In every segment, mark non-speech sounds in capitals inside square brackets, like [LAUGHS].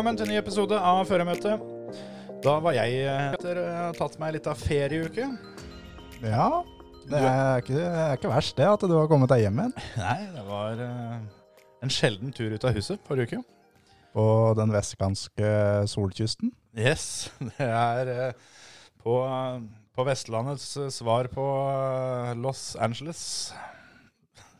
Velkommen til en ny episode av Føremøtet. Da var jeg eh, etter tatt meg litt av ferieuke. Ja, det er ikke, det er ikke verst det at du har kommet deg hjem igjen Nei, det var eh, en sjelden tur ut av huset forrige uke. på den vestkanske solkysten. Yes, [LAUGHS] det er eh, på, på Vestlandets eh, svar på eh, Los Angeles.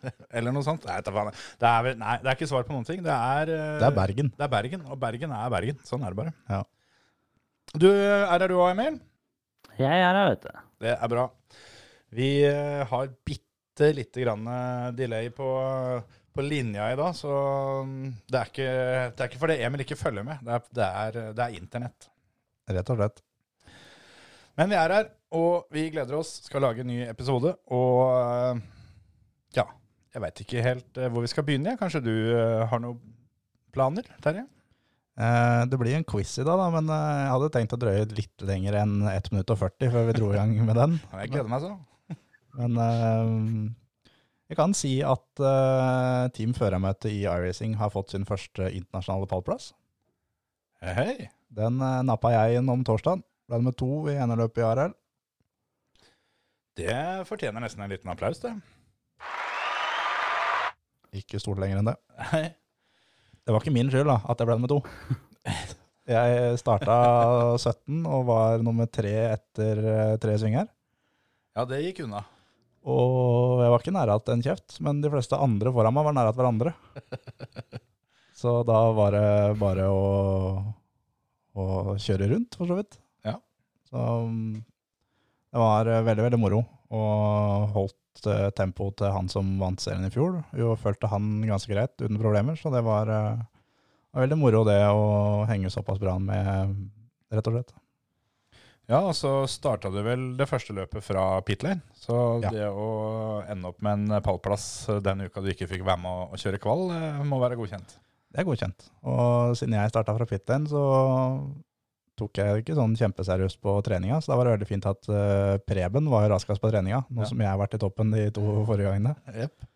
[LAUGHS] Eller noe sånt. Nei, faen. det er, nei, det er ikke svar på noen ting. Det er, eh, Det er Bergen. Det er Bergen, og Bergen er Bergen. Sånn er det bare. Ja. Du er her du òg, Emil? Jeg er her, vet du. Det er bra. Vi eh, har bitte lite grann eh, delay på, på linja i dag, så mm, det er, ikke, det er ikke fordi Emil ikke følger med. Det er, det er, det er internett. Rett og slett. Men vi er her, og vi gleder oss. Skal lage en ny episode. Og ja, jeg veit ikke helt eh, hvor vi skal begynne. Kanskje du eh, har noen planer, Terje? Eh, det blir en quiz i dag, da, men jeg hadde tenkt å drøye litt lenger enn 1 minutt og 40 før vi dro i gang med den. Jeg gleder meg så. [LAUGHS] Men jeg kan si at Team Førermøte i iRacing har fått sin første internasjonale pallplass. Hei. Den nappa jeg inn om torsdagen. Ble nummer to i NLøpet i ARL. Det fortjener nesten en liten applaus, det. Ikke stort lenger enn det. Nei. Det var ikke min skyld da, at jeg ble nummer to. [LAUGHS] Jeg starta 17 og var nummer tre etter eh, tre svinger. Ja, det gikk unna. Og jeg var ikke nære at en kjeft, men de fleste andre foran meg var nære at hverandre. [LAUGHS] Så da var det bare å, å kjøre rundt, for så vidt. Ja. Så mm, det var eh, veldig, veldig moro. Og holdt eh, tempoet til han som vant serien i fjor. Jo, følte han ganske greit, uten problemer. Så det var, uh, veldig moro det å henge såpass bra med, rett og slett. Ja, og så starta du vel det første løpet fra pit lane. Så Ja. det å ende opp med en pallplass den uka du ikke fikk være med å, å kjøre kval, eh, må være godkjent. Det er godkjent. Og siden jeg starta fra pit lane, så tok jeg ikke sånn kjempeseriøst på treninga. Så da var det veldig fint at uh, Preben var raskest på treninga, nå Ja. som jeg har vært i toppen de to forrige gangene. Yep.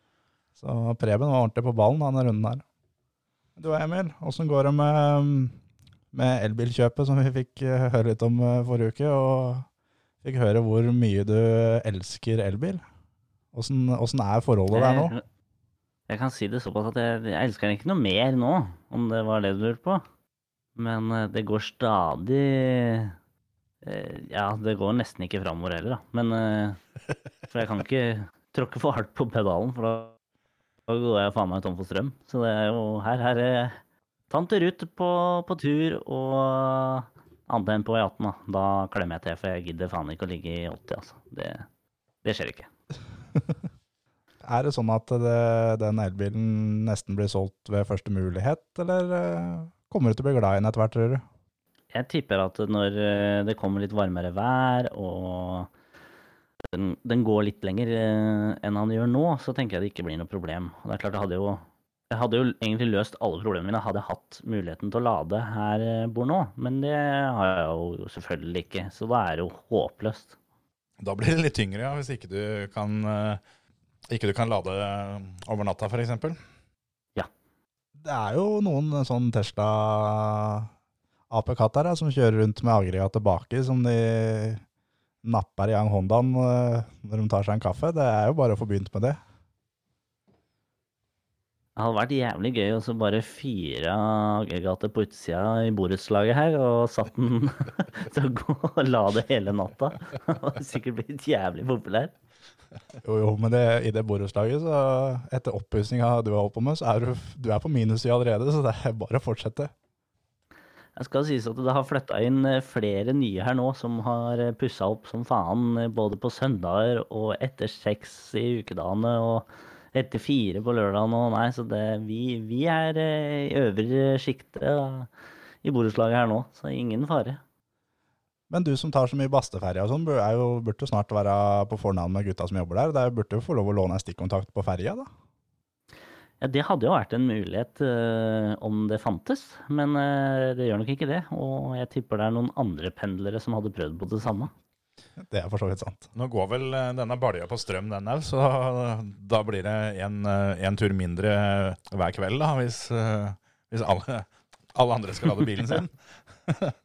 Så Preben var ordentlig på ballen denne runden her. Du og Emil, åssen går det med, med elbilkjøpet som vi fikk eh, høre litt om eh, forrige uke? Og fikk høre hvor mye du elsker elbil. Åssen er forholdet der nå? Jeg kan si det såpass at jeg, jeg elsker den ikke noe mer nå, om det var det du lurte på. Men eh, det går stadig eh, Ja, det går nesten ikke framover heller, da. Men eh, For jeg kan ikke tråkke for hardt på pedalen, for da, går jeg faen meg tom for strøm. Så det er jo her, er tante Ruth på, på tur, og annet enn på E18, da. Da klemmer jeg til, for jeg gidder faen ikke å ligge i 80, altså. Det, det skjer ikke. [LAUGHS] Er det sånn at det, den elbilen nesten blir solgt ved første mulighet, eller kommer du til å bli glad i den etter hvert, tror du? Jeg tipper at når eh, det kommer litt varmere vær, og den, den går litt lenger eh, enn han gjør nå, så tenker jeg det ikke blir noe problem. Og det er klart, jeg hadde jo, jeg hadde jo egentlig løst alle problemene mine hadde jeg hatt muligheten til å lade her jeg bor nå, men det har jeg jo selvfølgelig ikke, så da er det jo håpløst. Da blir det litt tyngre, ja, hvis ikke du kan, eh, ikke du kan lade over natta, f.eks. Det er jo noen sånn Tesla AP-katter som kjører rundt med aggregat baki, som de napper i gang Hondaen eh, når de tar seg en kaffe. Det er jo bare å få begynt med det. Det hadde vært jævlig gøy å bare fire aggregater på utsida i borettslaget her, og satt den [LAUGHS] til å gå og lade hele natta. [LAUGHS] Det hadde sikkert blitt jævlig populær. [LAUGHS] Jo, jo, men det, i det borettslaget, så etter oppussinga du har holdt på med, så er du, du er på minussida allerede, så det er bare å fortsette. Jeg skal sies at det har flytta inn eh, flere nye her nå, som har pussa opp som faen, eh, både på søndager og etter seks i ukedagene. Og etter fire på lørdag nå, nei. Så det, vi, vi er eh, i øvre sjiktet eh, i borettslaget her nå, så ingen fare. Men du som tar så mye basteferie og sånn, burde jo snart være på fornavn med gutta som jobber der. Det er- burde jo få lov å låne en stikkontakt på ferja, da. Ja, Det hadde jo vært en mulighet øh, om det fantes, men øh, det gjør nok ikke det. Og jeg tipper det er noen andre pendlere som hadde prøvd på det samme. Det er for så vidt sant. Nå går vel eh, denne balja på strøm, den òg, så da blir det en, eh, tur mindre hver kveld, da, hvis, hvis alle, alle andre skal lade bilen sin. [LAUGHS] [LAUGHS]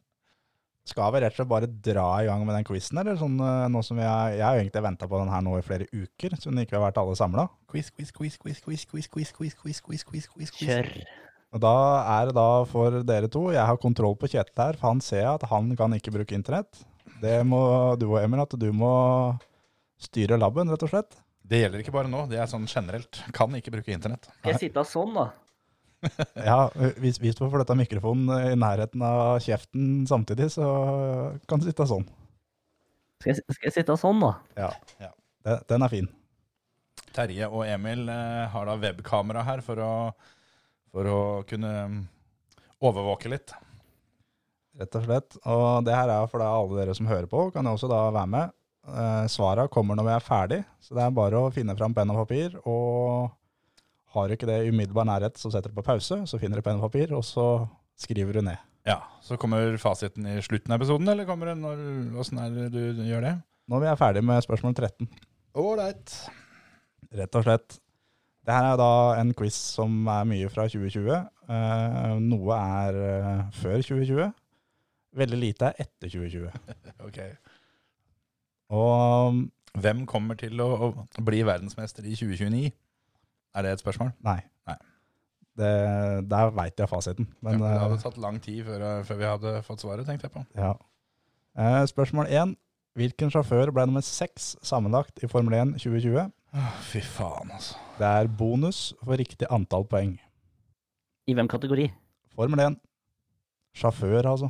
Skal vi rett og slett bare dra i gang med den quizen, eller? Sånn, eh, nå som vi har, jeg har egentlig venta på den her nå i flere uker, siden ikke vi har vært alle samla. Quiz, quiz, quiz, quiz, quiz, quiz, quiz, quiz, quiz, quiz, quiz, quiz, quiz. Kjør! Og da er det da for dere to Jeg har kontroll på Kjetil her, for han ser at han kan ikke bruke internett. Det må du og Emil, at du må styre laben, rett og slett. Det gjelder ikke bare nå, det er sånn generelt. Kan ikke bruke internett. Skal jeg sitte sånn, da? [LAUGHS] Ja, hvis, hvis du får flytta mikrofonen i nærheten av kjeften samtidig, så kan du sitte sånn. Skal jeg, skal jeg sitte sånn, da? Ja. Ja. Den, den er fin. Terje og Emil eh, har da webkamera her for å, for å kunne mm, overvåke litt. Rett og slett. Og det her er for alle dere som hører på, kan jo også da være med. Eh, Svara kommer når vi er ferdig, så det er bare å finne fram penn og papir. Og har du ikke det i umiddelbar nærhet, så setter du på pause, så finner du penn og papir, og så skriver du ned. Ja, Så kommer fasiten i slutten av episoden, eller kommer det når, hvordan er det du gjør det? Når vi er ferdig med spørsmål 13. Ålreit. Rett og slett. Det her er da en quiz som er mye fra 2020. Eh, noe er eh, før 2020. Veldig lite er etter 2020. [LAUGHS] Ok. Og Hvem kommer til å, å bli verdensmester i 2029? Er det et spørsmål? nei. Nei. Det, der veit jeg fasiten. Men ja, det eh, hadde tatt lang tid før, før vi hadde fått svaret, tenkte jeg på. ja. Eh, spørsmål én. Hvilken sjåfør ble nummer seks sammenlagt i Formel 1 2020? Åh, Fy faen, altså. Det er bonus for riktig antall poeng. I hvem kategori? Formel 1. Sjåfør, altså.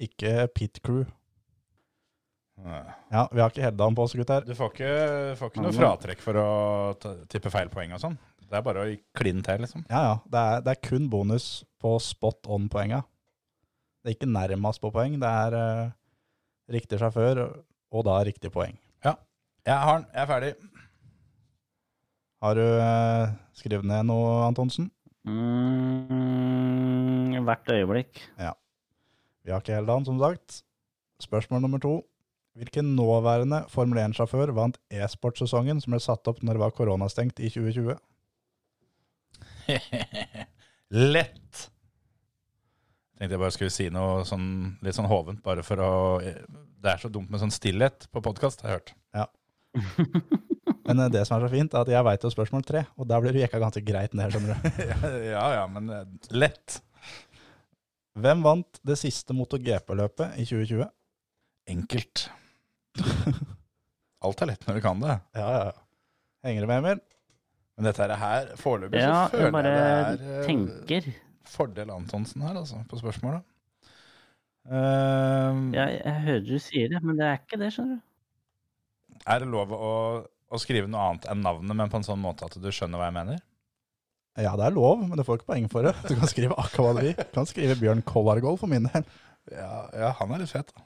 Ikke pit crew. Ja, vi har ikke Hedda på oss, gutter. Du får ikke, får ikke noe fratrekk for å tippe feil poeng og sånn. Det er bare å kline til, liksom. Ja, ja. Det er, det er kun bonus på spot on-poenga. Det er ikke nærmest på poeng. Det er uh, riktig sjåfør, og da riktig poeng. Jeg har den. Jeg er ferdig. Har du uh, skrevet ned noe, Antonsen? Mm, hvert øyeblikk. Ja. Vi har ikke hele dagen, som sagt. Spørsmål nummer to. Hvilken nåværende Formel 1-sjåfør vant e-sportsesongen som ble satt opp når det var koronastengt i 2020? [LAUGHS] Lett! Tenkte jeg bare skulle si noe sånn, litt sånn hovent, bare for å Det er så dumt med sånn stillhet på podkast, har jeg hørt. [LAUGHS] Men eh, det som er så fint, er at jeg veit jo spørsmål tre, og der blir du jekka ganske greit ned, skjønner du. [LAUGHS] ja ja, men eh, lett. Hvem vant det siste MotoGP-løpet i 2020? Enkelt. [LAUGHS] Alt er lett når du kan det. Ja, ja. Henger du med, Emil? Men dette er her, foreløpig Ja, så føler bare jeg det er eh, tenker. fordel Antonsen her, altså, på spørsmålet. Eh, Jeg, jeg hører du sier det, men det er ikke det, skjønner du. Er det lov å, å skrive noe annet enn navnet, men på en sånn måte at du skjønner hva jeg mener? Ja, det er lov, men du får ikke poeng for det. Du kan skrive akkurat hva du vil. Du kan skrive Bjørn Kollargål for min del. Ja, ja han er litt fet, da.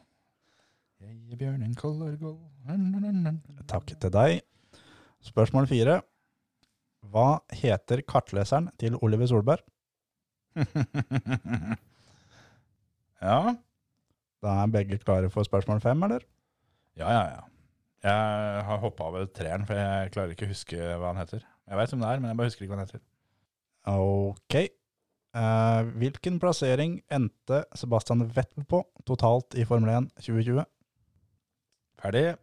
Er bjørnen nun. Takk til deg. Spørsmål fire. Hva heter kartleseren til Oliver Solberg? [LAUGHS] ja. Da er begge klare for spørsmål fem, eller? Ja, ja, ja. Jeg har hoppa over treeren, for jeg klarer ikke å huske hva han heter. Jeg veit hvem det er, men jeg bare husker ikke hva han heter. Ok. Eh, hvilken plassering endte Sebastian Vettel på totalt i Formel 1 2020? Ferdig.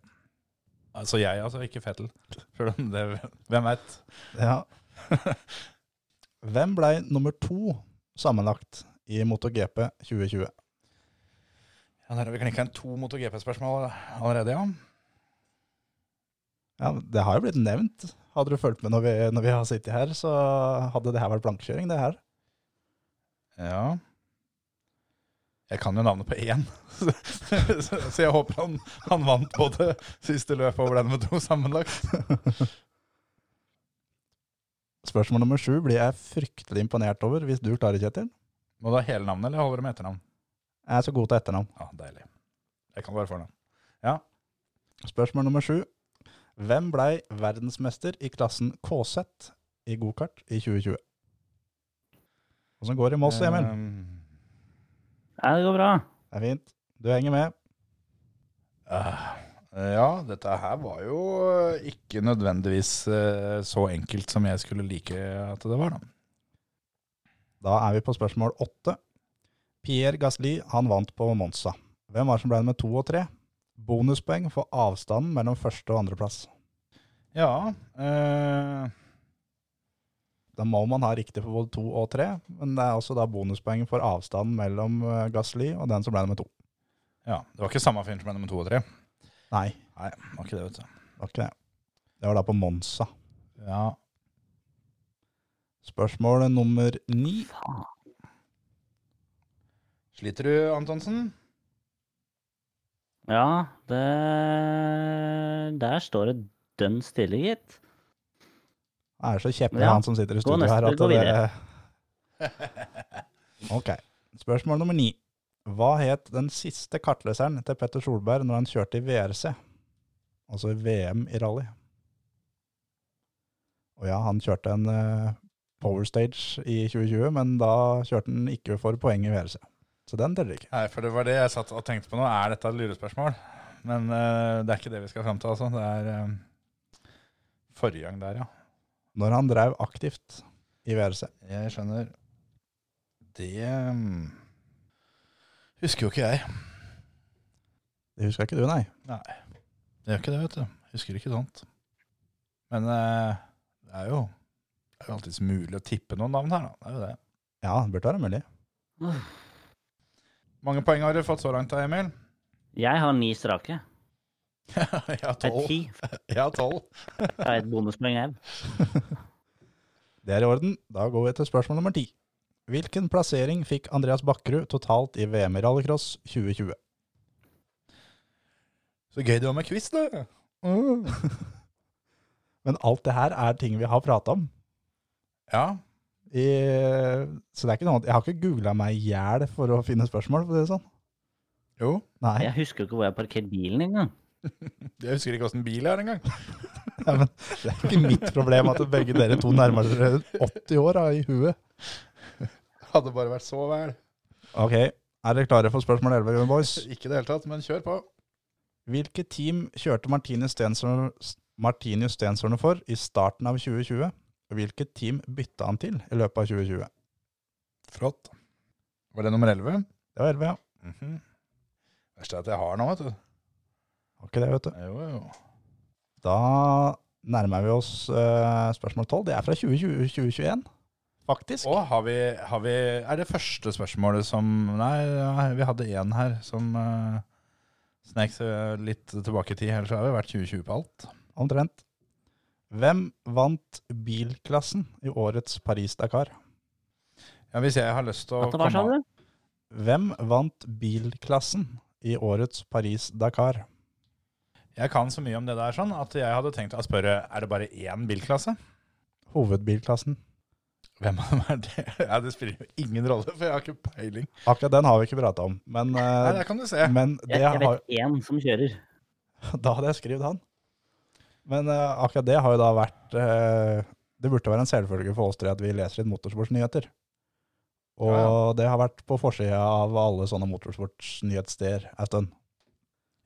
Altså jeg, altså, ikke Fettel. Det Hvem veit? Ja. Hvem ble nummer to sammenlagt i MotoGP 2020? Ja, der har vi klikka inn to MotoGP-spørsmål allerede, ja. Ja, Det har jo blitt nevnt. Hadde du fulgt med når vi, når vi har sittet her, så hadde det her vært blankekjøring, det her. Ja. Jeg kan jo navnet på én, [LAUGHS] så jeg håper han, han vant både siste løpet og den med to sammenlagt. [LAUGHS] Spørsmål nummer sju blir jeg fryktelig imponert over hvis du klarer, Kjetil. Må du ha hele navnet, eller holder det med etternavn? Jeg er så god til etternavn. Ja, deilig. Jeg kan bare fornavn. Ja. Spørsmål nummer sju. Hvem blei verdensmester i klassen KZ i gokart i 2020? Åssen går det i Moss, Emil? Ehm, Ja, det går bra. Det er fint. Du henger med. eh, ja, dette her var jo ikke nødvendigvis eh, så enkelt som jeg skulle like at det var, da. Da er vi på spørsmål åtte. Pierre Gasli han vant på Monza. Hvem var det som ble med to og tre? Bonuspoeng for avstanden mellom første og andreplass. Ja eh, Da må man ha riktig for både to og tre, men det er også da bonuspoeng for avstanden mellom eh, Gasli og den som ble nummer to. ja. Det var ikke samme fyren som ble nummer to og tre. Nei, Nei, det var ikke det, vet du. det var ikke det. Det var da på Monza. Ja. Spørsmål nummer ni. Sliter du, Antonsen? Ja, det Der står det dønn stille, gitt. Det er så kjeppelig Ja, han som sitter i studio her at det. [LAUGHS] Ok. Spørsmål nummer ni. Hva het den siste kartleseren til Petter Solberg når han kjørte i VRC? Altså VM i rally. Og ja, han kjørte en eh, Power Stage i 2020, men da kjørte han ikke for poeng i VRC. Så den teller ikke. Nei, for det var det jeg satt og tenkte på nå. Er dette et lurespørsmål? Men uh, det er ikke det vi skal fram til, altså. Det er eh, forrige gang der, ja. Når han drev aktivt i VRC. Jeg skjønner. Det mm, husker jo ikke jeg. Det husker ikke du, nei. Nei, det gjør ikke det, vet du. Husker ikke sånt. Men eh, det er jo det er jo alltids mulig å tippe noen navn her, da. Det er jo det. Ja, det burde være mulig. Mange poeng har du fått så langt, da, Emil? Jeg har ni strake. Jeg har tolv. ti. Jeg har tolv. Jeg har et bonuspoeng her. [LAUGHS] Det er i orden. Da går vi til spørsmål nummer ti. Hvilken plassering fikk Andreas Bakkerud totalt i VM i rallycross 2020? Så gøy det var med quiz, da. [LAUGHS] Men alt det her er ting vi har prata om. Ja. I, så det er ikke noe, jeg har ikke googla meg i hjel for å finne spørsmål. for å si det sånn. Jo. Nei, Jeg husker jo ikke hvor jeg parkerte parkert bilen engang. [LAUGHS] Jeg husker ikke åssen bil er engang. [LAUGHS] ja, men det er ikke mitt problem at begge dere to nærmer dere 80 år da, i huet. [LAUGHS] Hadde bare vært så vel. Ok, er dere klare for spørsmål 11, boys? Ikke i det hele tatt, men kjør på. Hvilket team kjørte Martinus Stensorne for i starten av 2020? Og hvilket team bytta han til i løpet av 2020? Flott. Var det nummer 11? Det var 11, ja. Mhm. Verste er at jeg har nå, vet du. Var ikke det, vet du. Jo, jo. Da nærmer vi oss eh, spørsmål 12. Det er fra 2020, 2021, faktisk. Og har vi, har vi Er det første spørsmålet som Nei, vi hadde én her som uh, snek seg litt tilbake i tid. Ellers har vi vært 2020 på alt. Omtrent. Hvem vant bilklassen i årets Paris-Dakar? Ja, Hvis jeg har lyst til å At det var, sa komme du? Hvem vant bilklassen i årets Paris-Dakar? Jeg kan så mye om det der sånn at jeg hadde tenkt å spørre er det bare én bilklasse. Hovedbilklassen. Hvem av dem er det? [LAUGHS] Ja, Det spiller jo ingen rolle, for jeg har ikke peiling. Akkurat den har vi ikke prata om, men, Nei, det Der kan du se. men det Jeg, jeg har, vet én som kjører. [LAUGHS] da hadde jeg skrevet han. Men eh, akkurat det har jo da vært eh, Det burde være en selvfølge for oss tre at vi leser litt motorsportsnyheter. Og Ja, det har vært på forsida av alle sånne motorsportsnyhetssteder en stund.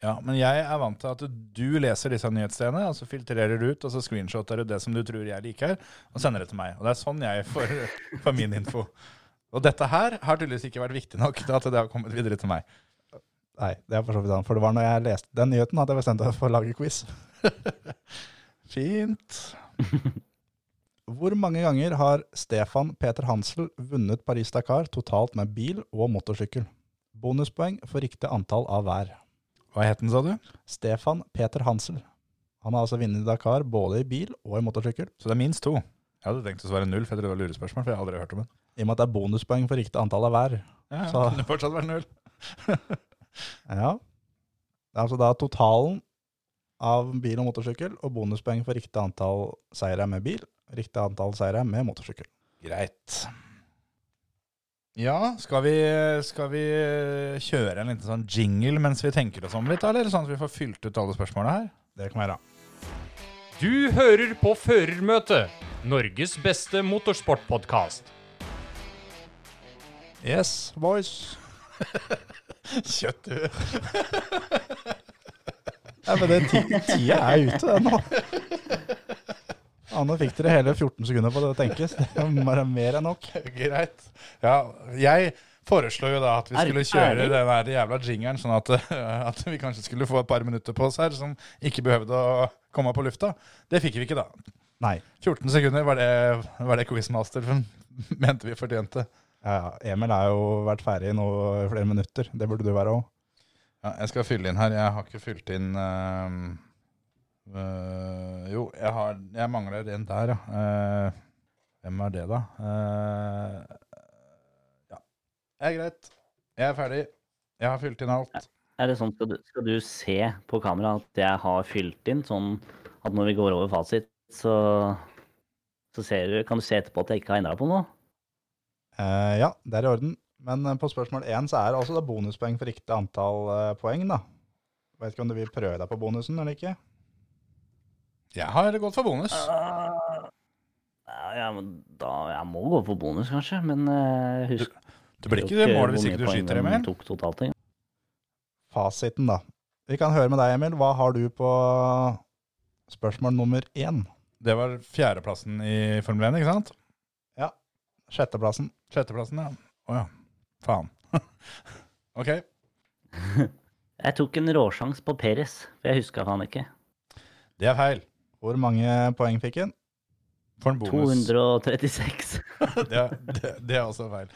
Ja, Men jeg er vant til at du leser disse nyhetsstedene, og så filtrerer du ut, og så screenshotter du det som du tror jeg liker, og sender det til meg. Og det er sånn jeg får, [LAUGHS] får min info. Og dette her har tydeligvis ikke vært viktig nok til at det har kommet videre til meg. Nei, det er for så vidt sant. For det var når jeg leste den nyheten at jeg bestemte meg for å lage quiz. [LAUGHS] Fint. [LAUGHS] Hvor mange ganger har Stefan Peter Hansel vunnet Paris-Dakar totalt med bil og motorsykkel? Bonuspoeng for riktig antall av hver. Hva het den, sa du? Stefan Peter Hansel. Han har altså vunnet Dakar både i bil og i motorsykkel. Så det er minst to. Jeg hadde tenkt å svare null, for jeg trodde det var lurespørsmål, for jeg har aldri hørt om det. I og med at det er bonuspoeng for riktig antall av hver. Ja, ja, Så- det kunne fortsatt vært null. [LAUGHS] Ja. Altså da totalen av bil og motorsykkel og bonuspoeng for riktig antall seire med bil riktig antall seire med motorsykkel. Greit. Ja, skal vi, skal vi kjøre en liten sånn jingle mens vi tenker oss om litt, eller sånn at vi får fylt ut alle spørsmålene her? Det kan være. Du hører på Førermøtet, Norges beste motorsportpodkast. Yes, boys. [LAUGHS] Kjøtt, du. Ja, men den ti tida er ute, den nå. [LAUGHS] Ja, nå fikk dere hele 14 sekunder på det å tenkes. Det er mer enn nok. [LAUGHS] Greit. Ja, jeg foreslo jo da at vi skulle kjøre den der jævla jingeren, sånn at, [LAUGHS] at vi kanskje skulle få et par minutter på oss her som ikke behøvde å komme på lufta. Det fikk vi ikke, da. Nei. 14 sekunder var det, var det Quizmaster [LAUGHS] mente vi fortjente. Ja, Emil har jo vært ferdig nå i flere minutter. Det burde du være òg. Ja, jeg skal fylle inn her. Jeg har ikke fylt inn øhm, øh, Jo, jeg, har, jeg mangler en der, ja. Uh, hvem er det, da? Uh, ja. Det er greit. Jeg er ferdig. Jeg har fylt inn alt. Er det sånn, skal du, skal du se på kamera at jeg har fylt inn, sånn at når vi går over fasit, så, så ser du, kan du se etterpå at jeg ikke har endra på noe? Ja, det er i orden. Men på spørsmål én så er det altså bonuspoeng for riktig antall poeng, da. Vet ikke om du vil prøve deg på bonusen eller ikke? Jeg har gått for bonus. Uh, Ja, ja, men da, jeg må gå for bonus, kanskje, men uh, husk Du blir ikke det målet hvis ikke du skyter, Emil. Tok totalt, ja. Fasiten, da. Vi kan høre med deg, Emil. Hva har du på spørsmål nummer én? Det var fjerdeplassen i Formel 1, ikke sant? Sjetteplassen. Sjetteplassen, ja. Å ja. Faen. [LAUGHS] ok. [LAUGHS] Jeg tok en råsjans på Peres, for jeg huska han ikke. Det er feil. Hvor mange poeng fikk han? For en bonus. 236. [LAUGHS] det, er, det, det er også feil.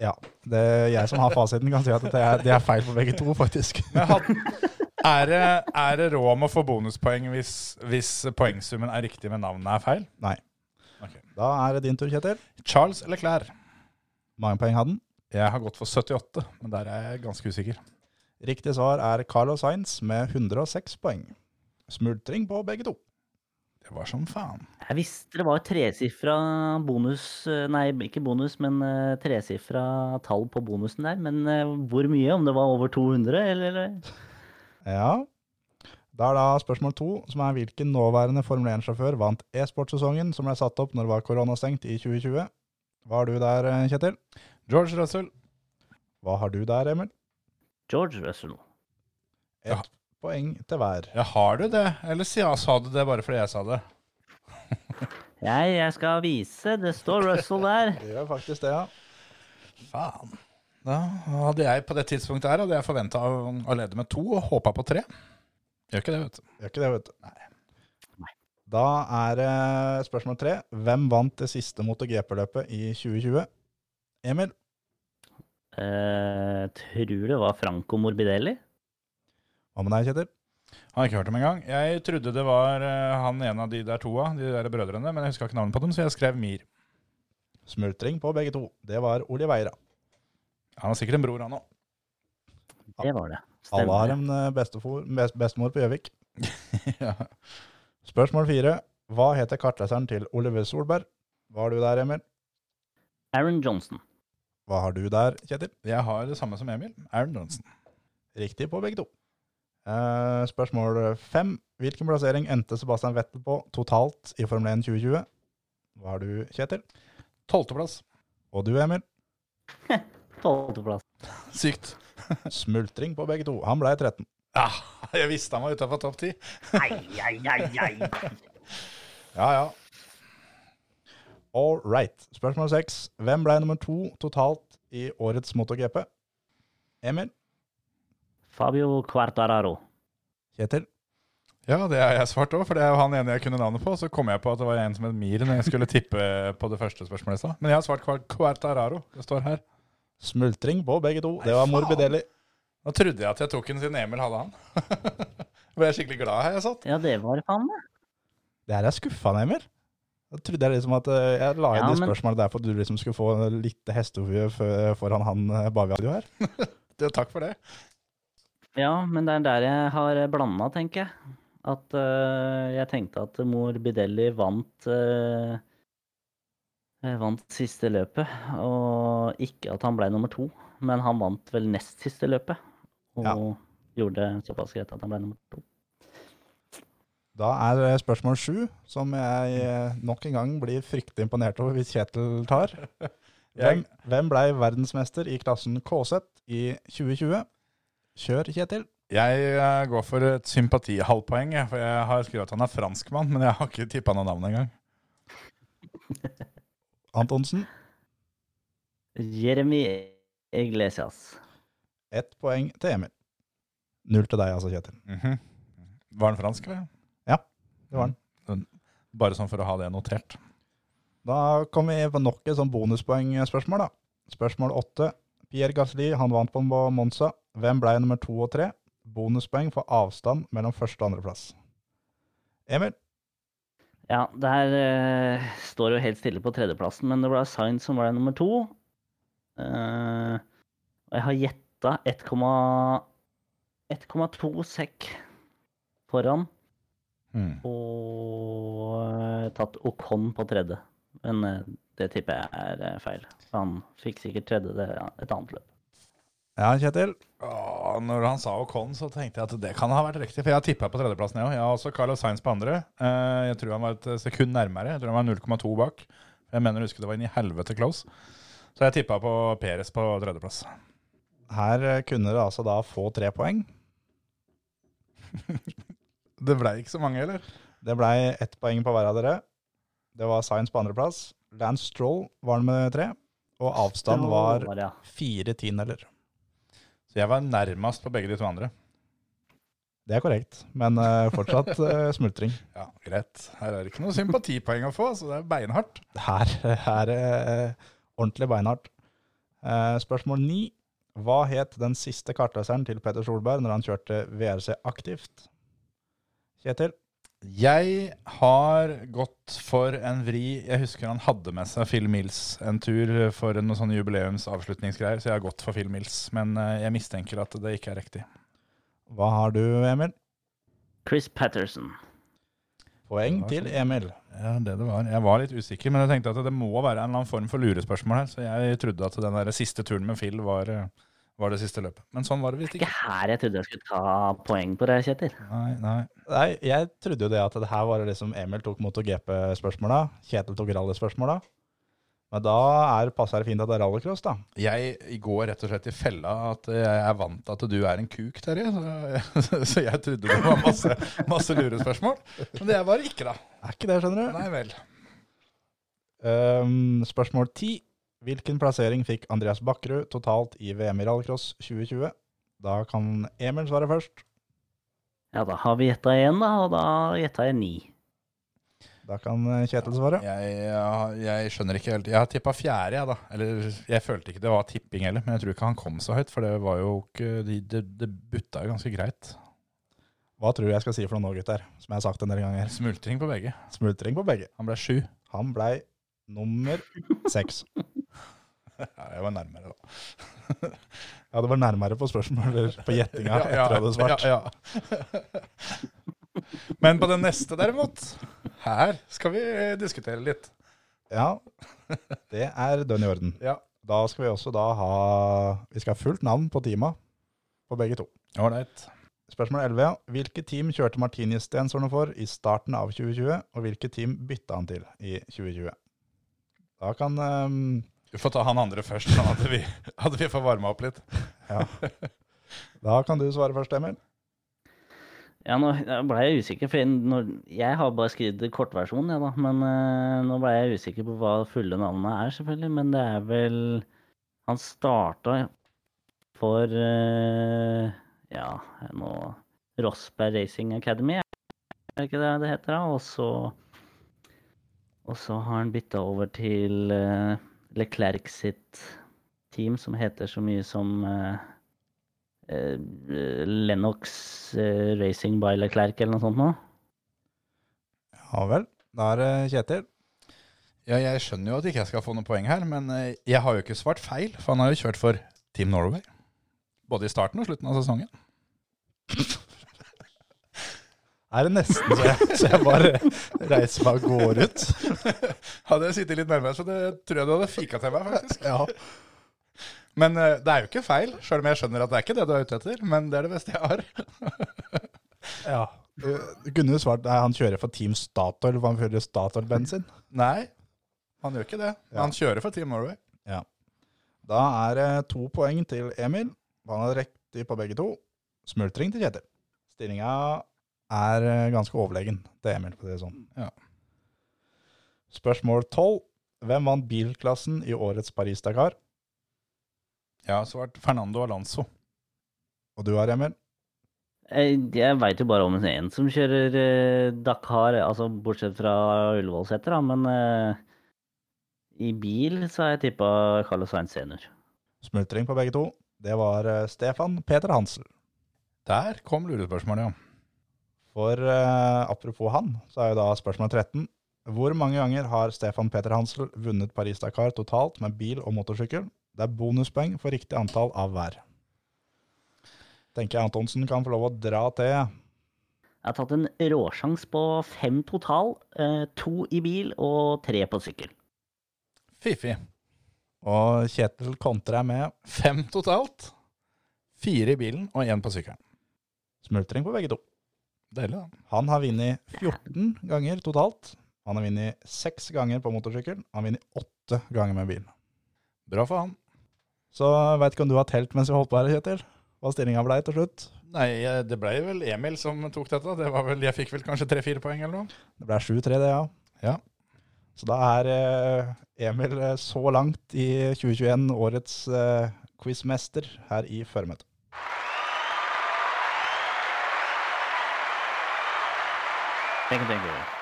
Ja, det er jeg som har fasiten, kan si at det er, det er feil for begge to, faktisk. Had, er, det, er det råd om å få bonuspoeng hvis, hvis poengsummen er riktig, men navnet er feil? Nei. Okay. Da er det din tur, Kjetil. Charles eller Claire? Mange poeng hadde han? Jeg har gått for 78, men der er jeg ganske usikker. Riktig svar er Carlos Sainz med 106 poeng. Smultring på begge to. Det var som faen. Jeg visste det var tresifra bonus eh, Nei, ikke bonus, men eh, tresifra tall på bonusen der. Men eh, hvor mye? Om det var over 200, eller? eller? Ja. Da er da spørsmål to, som er hvilken nåværende Formel 1-sjåfør vant e-sportsesongen som ble satt opp når det var koronastengt i 2020? Hva har du der, Kjetil? George Russell. Hva har du der, Emil? George Russell. Ett Ja. Poeng til hver. Ja, har du det? Eller sa, sa du det bare fordi jeg sa det? Jeg, jeg skal vise. Det står Russell der. [LAUGHS] Det gjør faktisk det, ja. Faen. Da hadde jeg på det tidspunktet her hadde jeg forventa å, å lede med to og håpa på tre. Gjør ikke det, vet du. Gjør ikke det, vet du. Nei. Da er det spørsmål tre. Hvem vant det siste MotoGP-løpet i 2020? Emil? Eh, tror det var Franco Morbidelli. Hva med deg, Kjetil? Han har ikke hørt om engang. Jeg trodde det var eh, han en av de der toa, de der brødrene, men jeg huska ikke navnet på dem, så jeg skrev Mir. Smultring på begge to. Det var Oliveira. Han har sikkert en bror, han òg. Det var det. Alle har en eh, bestefor, best, bestemor på Gjøvik. [LAUGHS] ja. Spørsmål fire. Hva heter kartleseren til Oliver Solberg? Hva har du der, Emil? Aaron Johnson. Hva har du der, Kjetil? Jeg har det samme som Emil. Aaron Johnson. Riktig på begge to. Eh, spørsmål fem. Hvilken plassering endte Sebastian Vettel på totalt i Formel 1 2020? Hva har du, Kjetil? Tolvteplass. Og du, Emil? [LAUGHS] Tolvteplass. [LAUGHS] Sykt. [LAUGHS] Smultring på begge to. Han ble 13. Ja, jeg visste han var utafor topp ti. Ai, ai, ai, ai. Ja, ja. All right. Spørsmål seks. Hvem ble nummer to totalt i årets MotoGP? Emil? Fabio Quartararo. Kjetil? Ja, det har jeg svart òg, for det er jo han ene jeg kunne navnet på. Så kom jeg på at det var en som het Mir når jeg skulle tippe på det første spørsmålet i stad. Men jeg har svart Quartararo. Det står her. Smultring på begge to. Det var. Morbidelli. Da trodde jeg at jeg tok den siden Emil hadde han. [LAUGHS] Ble jeg skikkelig glad her jeg satt. Ja, det var faen meg. Det her er skuffende, Emil. Da trodde jeg liksom at eh, jeg la inn Ja, de men- spørsmålene der for at du liksom skulle få litt hestehue foran han Bavi hadde jo her. [LAUGHS] Takk for det. Ja, men det er der jeg har blanda, tenker jeg. At eh, jeg tenkte at Morbidelli vant eh, Vant siste løpet, og ikke at han ble nummer to. Men han vant vel nest siste løpet, og Ja. gjorde såpass greit at han ble nummer to. Da er det spørsmål sju, som jeg nok en gang blir fryktelig imponert over hvis Kjetil tar. [LAUGHS] Hvem, hvem blei verdensmester i klassen KZ i 2020? Kjør, Kjetil. Jeg eh, går for et sympatihalvpoeng, for jeg har skrevet at han er franskmann, men jeg har ikke tippa noe navn engang. [LAUGHS] Antonsen, Jeremy Iglesias. ett poeng til Emil. Null til deg, altså, Kjetil. Mhm. Var han fransk, eller? Det var han. Bare sånn for å ha det notert. Da kommer vi på nok et sånn bonuspoengspørsmål. da. Spørsmål åtte. Pierre Gasli han vant på Monza. Hvem ble nummer to og tre? Bonuspoeng for avstand mellom første og andreplass. Emil, Ja, der uh, står jo helt stille på tredjeplassen, men det ble Sainz som ble nummer to. Eh, og jeg har gjetta 1,2 sekk foran, Mm. og uh, tatt Ocon på tredje. Men eh, det tipper jeg er eh, feil. Han fikk sikkert tredje det, et annet løp. Ja, Kjetil. Åh, når han sa Ocon, så tenkte jeg at det kan ha vært riktig. For jeg har tippa på tredjeplassen, jeg òg. Jeg har også Carlos Sainz på andre. Eh, Jeg tror han var et sekund nærmere. Jeg tror han var 0,2 bak. Jeg mener å huske det var inn i helvete close. Så jeg tippa på Peres på tredjeplass. Her eh, kunne dere altså da få tre poeng. [LAUGHS] Det blei ikke så mange, eller? Det blei ett poeng på hver av dere. Det var Science på andreplass. Lance Stroll var den med tre. Og avstand var fire tiendedeler. Så jeg var nærmest på begge de to andre. Det er korrekt, men uh, fortsatt uh, [LAUGHS] smultring. Ja, greit. Her er det ikke noe sympatipoeng å få, så det er beinhardt. Her er det eh, ordentlig beinhardt. Eh, spørsmål ni. Hva het den siste kartleseren til Petter Solberg når han kjørte VRC aktivt? Kjetil? Jeg har gått for en vri Jeg husker han hadde med seg Phil Mills en tur for noen sånne jubileumsavslutningsgreier, så jeg har gått for Phil Mills. Men eh, jeg mistenker at det ikke er riktig. Hva har du, Emil? Chris Patterson. Poeng til sånn. Emil. Ja, det det var. Jeg var litt usikker, men jeg tenkte at det må være en eller annen form for lurespørsmål her. Så jeg trodde at den der siste turen med Phil var, eh, var det siste løpet. Men sånn var det visst Ikke Det er ikke. her jeg trodde jeg skulle ta poeng på det, Kjetil. Nei, nei. Nei, jeg trodde jo det at det her var liksom Emil tok MotoGP-spørsmåla, Kjetil tok rallyspørsmåla. Men da er, passer det fint at det er rallycross, da. Jeg går rett og slett i fella at jeg er vant til at du er en kuk, Terje. Så, [LAUGHS] så jeg trodde det var masse, masse lurespørsmål. Men det er bare ikke, da. Er ikke det, skjønner du? Nei vel. Um, spørsmål 10. Hvilken plassering fikk Andreas Bakkerud totalt i VM i rallycross 2020? Da kan Emil svare først. Ja, da har vi gjetta én, da, og da gjetta jeg ni. Da kan eh, Kjetil svare. Jeg, jeg, jeg skjønner ikke helt. Jeg har tippa fjerde, jeg, da. Eller jeg følte ikke det var tipping heller, men jeg tror ikke han kom så høyt. For det var jo ikke de- Det, det butta jo ganske greit. Hva tror du jeg skal si for noe nå, gutter? Som jeg har sagt en del ganger. Smultring på begge. Smultring på begge. Han ble sju. Han blei nummer seks. [LAUGHS] Jeg var nærmere, da. [LAUGHS] Ja, det var nærmere på spørsmålet på gjettinga [LAUGHS] etter at du hadde svart. Ja, ja. Men på den neste, derimot, her skal vi diskutere litt. Ja, det er dønn i orden. Ja. Da skal vi også da ha Vi skal ha fullt navn på teama på begge to. Ålreit. Spørsmål 11. ja. Hvilke team kjørte Martini Stensson for i starten av 2020, og hvilke team bytta han til i 2020? Da kan ehm, Du får ta han andre først, sånn at vi, at vi får varma opp litt. Ja. Da kan du svare først, Emil. Ja, nå ble jeg usikker, for jeg, når, jeg har bare skrevet kortversjonen, jeg, da. Men uh, nå ble jeg usikker på hva fulle navnet er, selvfølgelig. Men det er vel Han starta for uh, Ja, nå Rossberg Racing Academy, er det ikke det det heter? da? Og så Og så har han bytta over til eh, Leclerc sitt team, som heter så mye som uh, uh, Lennox eh, Racing by Leclerc eller noe sånt nå. Ja vel. Da er det Kjetil. Ja, jeg skjønner jo at ikke jeg skal få noen poeng her, men jeg har jo ikke svart feil, for han har jo kjørt for Team Norway. Både i starten og slutten av sesongen. Er det nesten så jeg, så jeg bare reiser meg og går ut. [LAUGHS] Hadde jeg sittet litt nærmere, så det tror jeg du hadde fika til meg, faktisk. Ja. Men eh, det er jo ikke feil, sjøl om jeg skjønner at det er ikke det du er ute etter. Men det er det beste jeg har. [LAUGHS] ja. Du, kunne jo svart nei, han kjører for Team Statoil, for han kjører Statoil-bensin. Nei, han gjør ikke det. Ja. Han kjører for Team Norway. Ja. Da er det to poeng til Emil. Han har riktig på begge to. Smultring til Kjetil. Stillinga er eh, ganske overlegen til Emil, for å si det sånn. Ja. Spørsmål tolv. Hvem vant bilklassen i årets Paris-Dakar? Jeg har svart Fernando Alonso. Og du har, Emil? Jeg, jeg veit jo bare om en som kjører eh, Dakar, altså bortsett fra Ullevålseter, da, men eh, i bil så har jeg tippa Carlos Sainz senior. Smultring på begge to. Det var eh, Stefan Peter Hansel. Der kom lurespørsmålet, ja. For uh, apropos han, så er jo da spørsmål 13. Hvor mange ganger har Stefan Peter Hansel vunnet Paris-Dakar totalt med bil og motorsykkel? Det er bonuspoeng for riktig antall av hver. Tenker jeg Antonsen kan få lov å dra til. Jeg har tatt en råsjans på fem total. Eh, to i bil og tre på sykkel. Fiffig. Og Kjetil kontrer med Fem totalt. Fire i bilen og én på sykkelen. smultring på begge to. Deilig, da. Han har vunnet 14 ganger totalt. Han har vunnet 6 ganger på motorsykkel. Han har vunnet 8 ganger med bil. Bra for han. Så veit ikke om du har telt mens vi holdt på her, Kjetil? Hva stillinga blei til slutt? Nei, eh, det ble vel Emil som tok dette. Det var vel, Jeg fikk vel kanskje tre-fire poeng eller noe. Det ble 7-3, det, ja. Ja. Så da er eh, Emil eh, så langt i 2021 årets quizmester her i føremøtet. Tenk, tenk, tenk.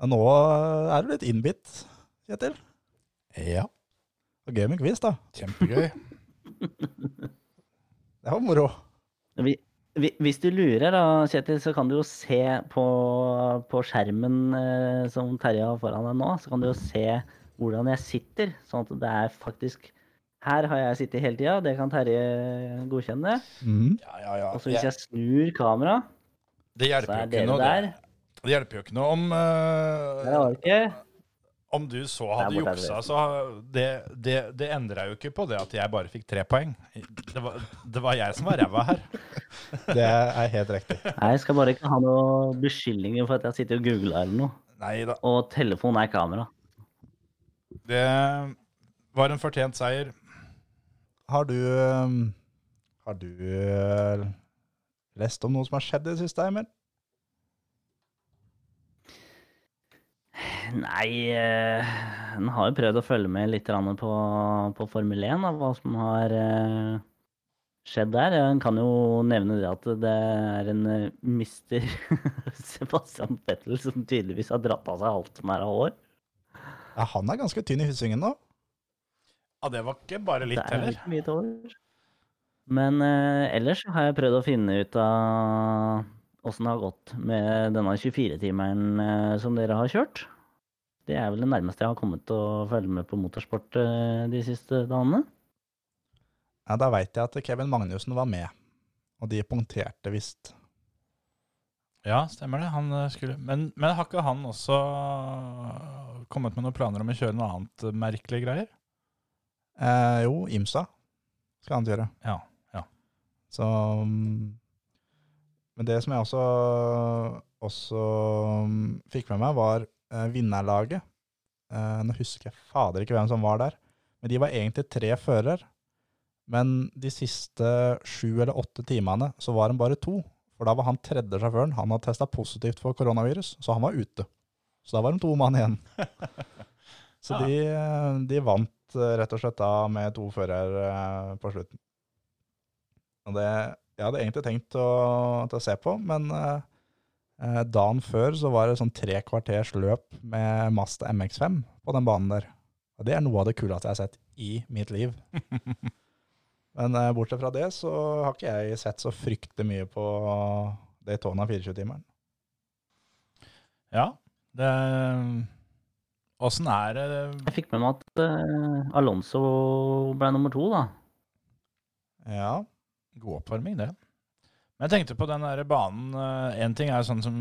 Og Nå er du litt innbitt, Kjetil. Ja. Og gøy med quiz, da. Kjempegøy. [LAUGHS] Det var moro. Vi, vi, hvis du lurer, da, Kjetil, så kan du jo se på, på skjermen eh, som Terje har foran deg nå, så kan du jo se hvordan jeg sitter. Sånn at det er faktisk Her har jeg sittet hele tida, det kan Terje godkjenne. Mm. Ja, ja, ja. Og så hvis jeg snur kameraet, Det hjelper jo ikke noe. der. Det, det hjelper jo ikke noe om uh, det ikke. Om du så hadde juksa, så det, det, det endra jo ikke på det at jeg bare fikk tre poeng. Det var, det var jeg som var ræva her. [LAUGHS] Det er helt riktig. Nei, jeg skal bare ikke ha noen beskyldninger for at jeg sitter og googler eller noe. Nei da. Og telefon er kamera. Det var en fortjent seier. Har du eh, Har du eh, lest om noe som har skjedd i det siste, Emil? Nei, eh, en har jo prøvd å følge med litt på, på Formel 1, av hva som har eh, skjedd der. En kan jo nevne det at det er en eh, mister [LAUGHS] Sebastian Vettel som tydeligvis har dratt av seg alt som er av hår. Ja, han er ganske tynn i hyssingen nå. Ja, det var ikke bare litt heller. det er heller. ikke mye tårer, hår. Men eh, ellers har jeg prøvd å finne ut av åssen det har gått med denne 24-timeren eh, som dere har kjørt. Det er vel det nærmeste jeg har kommet til å følge med på motorsport eh, de siste dagene. Ja, Da veit jeg at Kevin Magnussen var med, og de punkterte visst. Ja, stemmer det. Han eh, skulle Men, men har ikke han også kommet med noen planer om å kjøre noe annet merkelig merkelige greier? Eh, jo, Imsa skal han gjøre. Ja. Så mm, Men det som jeg også, også mm, fikk med meg, var eh, vinnerlaget. Eh, nå husker jeg fader ikke hvem som var der. Men de var egentlig tre fører. Men de siste sju eller åtte timene så var de bare to. For da var han tredje sjåføren. Han hadde testa positivt for koronavirus, så han var ute. Så da var de to mann igjen. [LAUGHS] så de, eh, de vant rett og slett da med to førere eh, på slutten. Og det, jeg hadde egentlig tenkt å, til å se på, men eh, eh, dagen før så var det sånn tre kvarters løp med Mazda MX5 på den banen der. Og det er noe av det kuleste jeg har sett i mitt liv. [LAUGHS] men eh, bortsett fra det så har ikke jeg sett så fryktelig mye på Daytona 24-timeren. Ja. Det Åssen er det Jeg fikk med meg at eh, Alonso ble nummer to, da. Ja, God oppvarming, det. Men jeg tenkte på den der banen Én ting er jo sånn som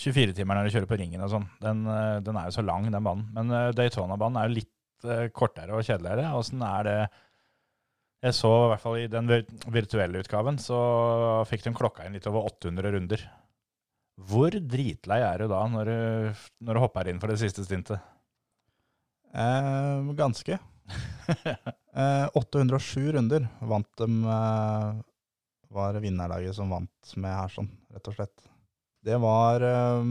24-timeren når du kjører på ringen og sånn. Den, eh, den er jo så lang, den banen. Men eh, Daytona-banen er jo litt eh, kortere og kjedeligere. Åssen er det Jeg så i hvert fall i den virtuelle utgaven, så fikk de klokka inn litt over 800 runder. Hvor dritlei er du da når du, når du hopper inn for det siste stintet? Eh, ganske. [LAUGHS] Eh, 807 runder vant de eh, Var vinnerlaget som vant med her, sånn, rett og slett. Det var eh,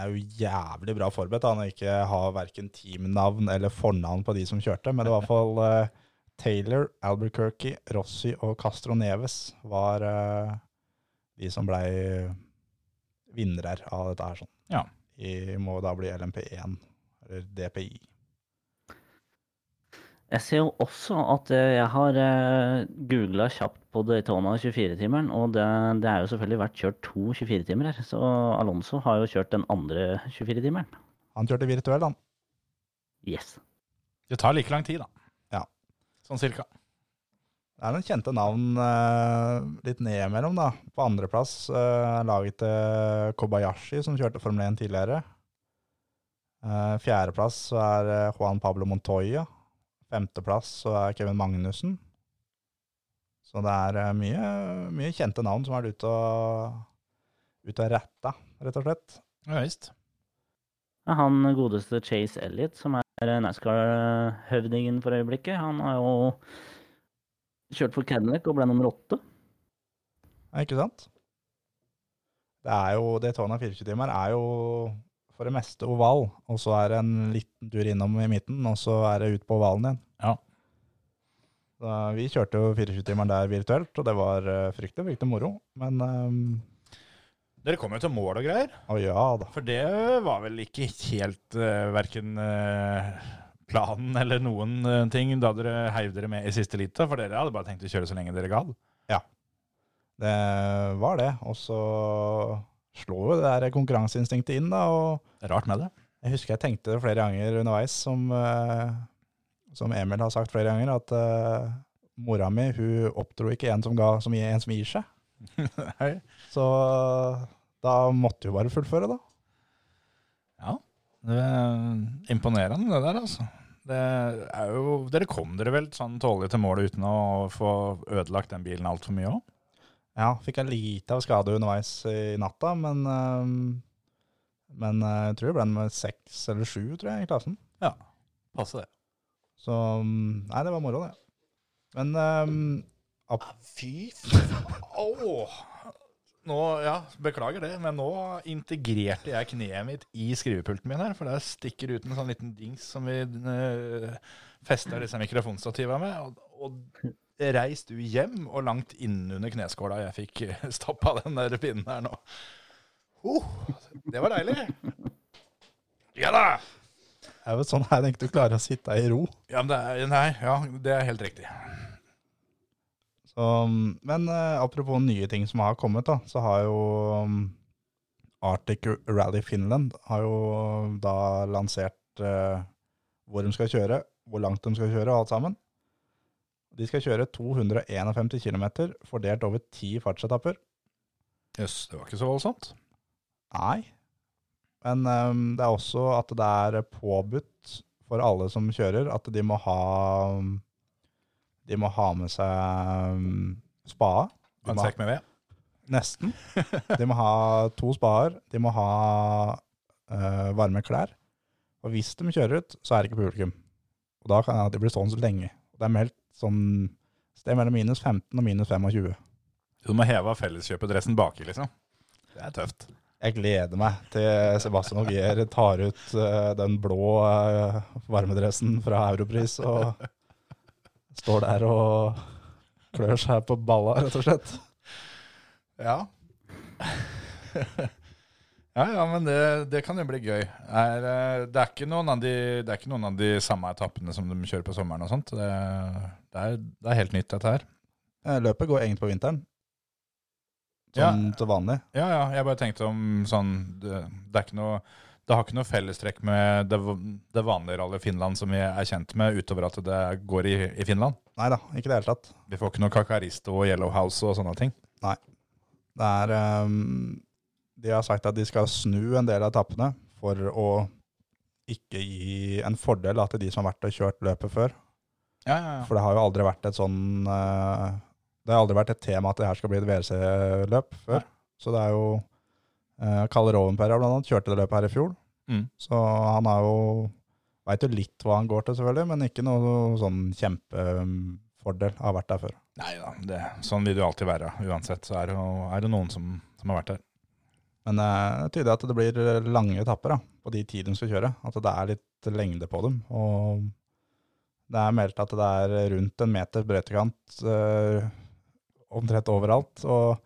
er jo jævlig bra forberedt da, når jeg ikke har verken teamnavn eller fornavn på de som kjørte, men det var i hvert fall eh, Taylor, Albuquerque, Rossi og Castro Neves var eh, de som blei vinnere av dette her. sånn. Ja. I må da bli LMP1, eller DPI. Jeg ser jo også at eh, jeg har uh, googla kjapt på Daytona 24-timeren, og det, det er jo selvfølgelig vært kjørt to 24-timer her. Så Alonso har jo kjørt den andre 24-timeren. Han kjørte virtuell, han. Yes. Det tar like lang tid, da. Ja. Sånn cirka. Det er noen kjente navn eh, litt nedimellom, da. På andreplass eh, laget til Kobayashi, som kjørte Formel 1 tidligere. Eh, Fjerdeplass er eh, Juan Pablo Montoya. Femteplass så er Kevin Magnussen. Så det er eh, mye, mye kjente navn som er ute og, ut og retta, rett og slett. Ja visst. Ja, Han godeste Chase Elliot, som er NASCAR-høvdingen for øyeblikket, han har jo kjørt for Cadillac og ble nummer åtte. Ja, ikke sant? Det er jo, det tårnet av 24-timer er jo for det meste oval, og så er det en liten tur innom i midten, og så er det ut på ovalen igjen. Ja. Da, vi kjørte jo 24-timeren der virtuelt, og det var eh, fryktelig, fryktelig moro. Men um, Dere kom jo til mål og greier. å ja da. For det var vel ikke helt uh, verken planen eller noen uh, ting da dere heiv dere med i siste lita? For dere hadde bare tenkt å kjøre så lenge dere gadd. Det var det. Og så slo jo det der konkurranseinstinktet inn, da. og Det er rart med det. Jeg husker jeg tenkte det flere ganger underveis, som, eh, som Emil har sagt flere ganger, at uh, mora mi hun oppdro ikke en som, ga, som en som gir seg. [LAUGHS] Så da måtte hun bare fullføre, da. Ja, det er imponerende det der, altså. Det er jo, dere kom dere vel sånn tålelig til målet uten å få ødelagt den bilen altfor mye òg? Ja, fikk jeg lite av skade underveis i natta, men, eh, men eh, jeg tror det ble med seks eller sju, tror jeg, i klassen. Ja, Passe det. Så mm, nei, det var moro, det. Men um, Fy faen! Nå, ja, beklager det, men nå integrerte jeg kneet mitt i skrivepulten min her, for der stikker ut en sånn liten dings som vi uh, fester disse mikrofonstativene med. Og, og reis du hjem og langt innunder kneskåla jeg fikk [LAUGHS] stappa stoppa den der pinnen her nå. Oh, det var deilig. Ja da! det er jo sånn her jeg tenkte du klarer å sitte i ro. Ja, men det er, nei, ja, det er helt riktig. Så, men uh, apropos nye ting som har kommet, da, så har jo um, Arctic Rally Finland har jo da lansert uh, hvor de skal kjøre, hvor langt de skal kjøre, og alt sammen. De skal kjøre 251 km, fordelt over ti fartsetapper. Jøss, det var ikke så voldsomt. Nei. Men um, det er også at det er påbudt for alle som kjører, at de må ha De må ha med seg um, spade. En sekk med ved. Nesten. [LAUGHS] De må ha to spader. De må ha uh, varme klær. Og hvis de kjører ut, så er det ikke publikum. Og da kan det bli sånn så lenge. Det er meldt sånn sted mellom minus 15 og minus 25. Du må heve av felleskjøpedressen baki, liksom. Det er tøft. Jeg gleder meg til Sebastian Ogier tar ut uh, den blå uh, varmedressen fra Europris og står der og klør seg på balla, rett og slett. Ja. Ja, ja, men det, det kan jo bli gøy. Er, eh, det, er ikke noen av de, det er ikke noen av de samme etappene som de kjører på sommeren og sånt. Det, det, er, det er helt nytt, dette her. Eh, Løpet går egentlig på vinteren. Sånn til vanlig. Ja, ja, jeg bare tenkte om sånn Det, det er ikke noe det har ikke noe fellestrekk med det, det vanlige rallyet Finland som vi er kjent med, utover at det går i, i Finland. Nei da, ikke i det hele tatt. Vi får ikke noe Kakaristo og Yellow House og sånne ting. Nei. Det er ehm, De har sagt at de skal snu en del av etappene for å ikke gi en fordel da, til de som har vært og kjørt løpet før. Ja, ja, ja. For det har jo aldri vært et sånn uh, Det har aldri vært et tema at det her skal bli et WRC-løp før. Så det er jo uh, Kalle Rovenpera blant annet kjørte det løpet her i fjor. Mm. Så han har jo Veit jo litt hva han går til, selvfølgelig, men ikke noe sånn kjempefordel av å ha vært der før. Nei da, det, sånn vil det jo alltid være. Uansett så er det, er det noen som, som har vært der. Men det det tyder at det blir lange etapper da, på de ti de skal kjøre. At det er litt lengde på dem. Og det er meldt at det er rundt en meter brøytekant eh, omtrent overalt. Og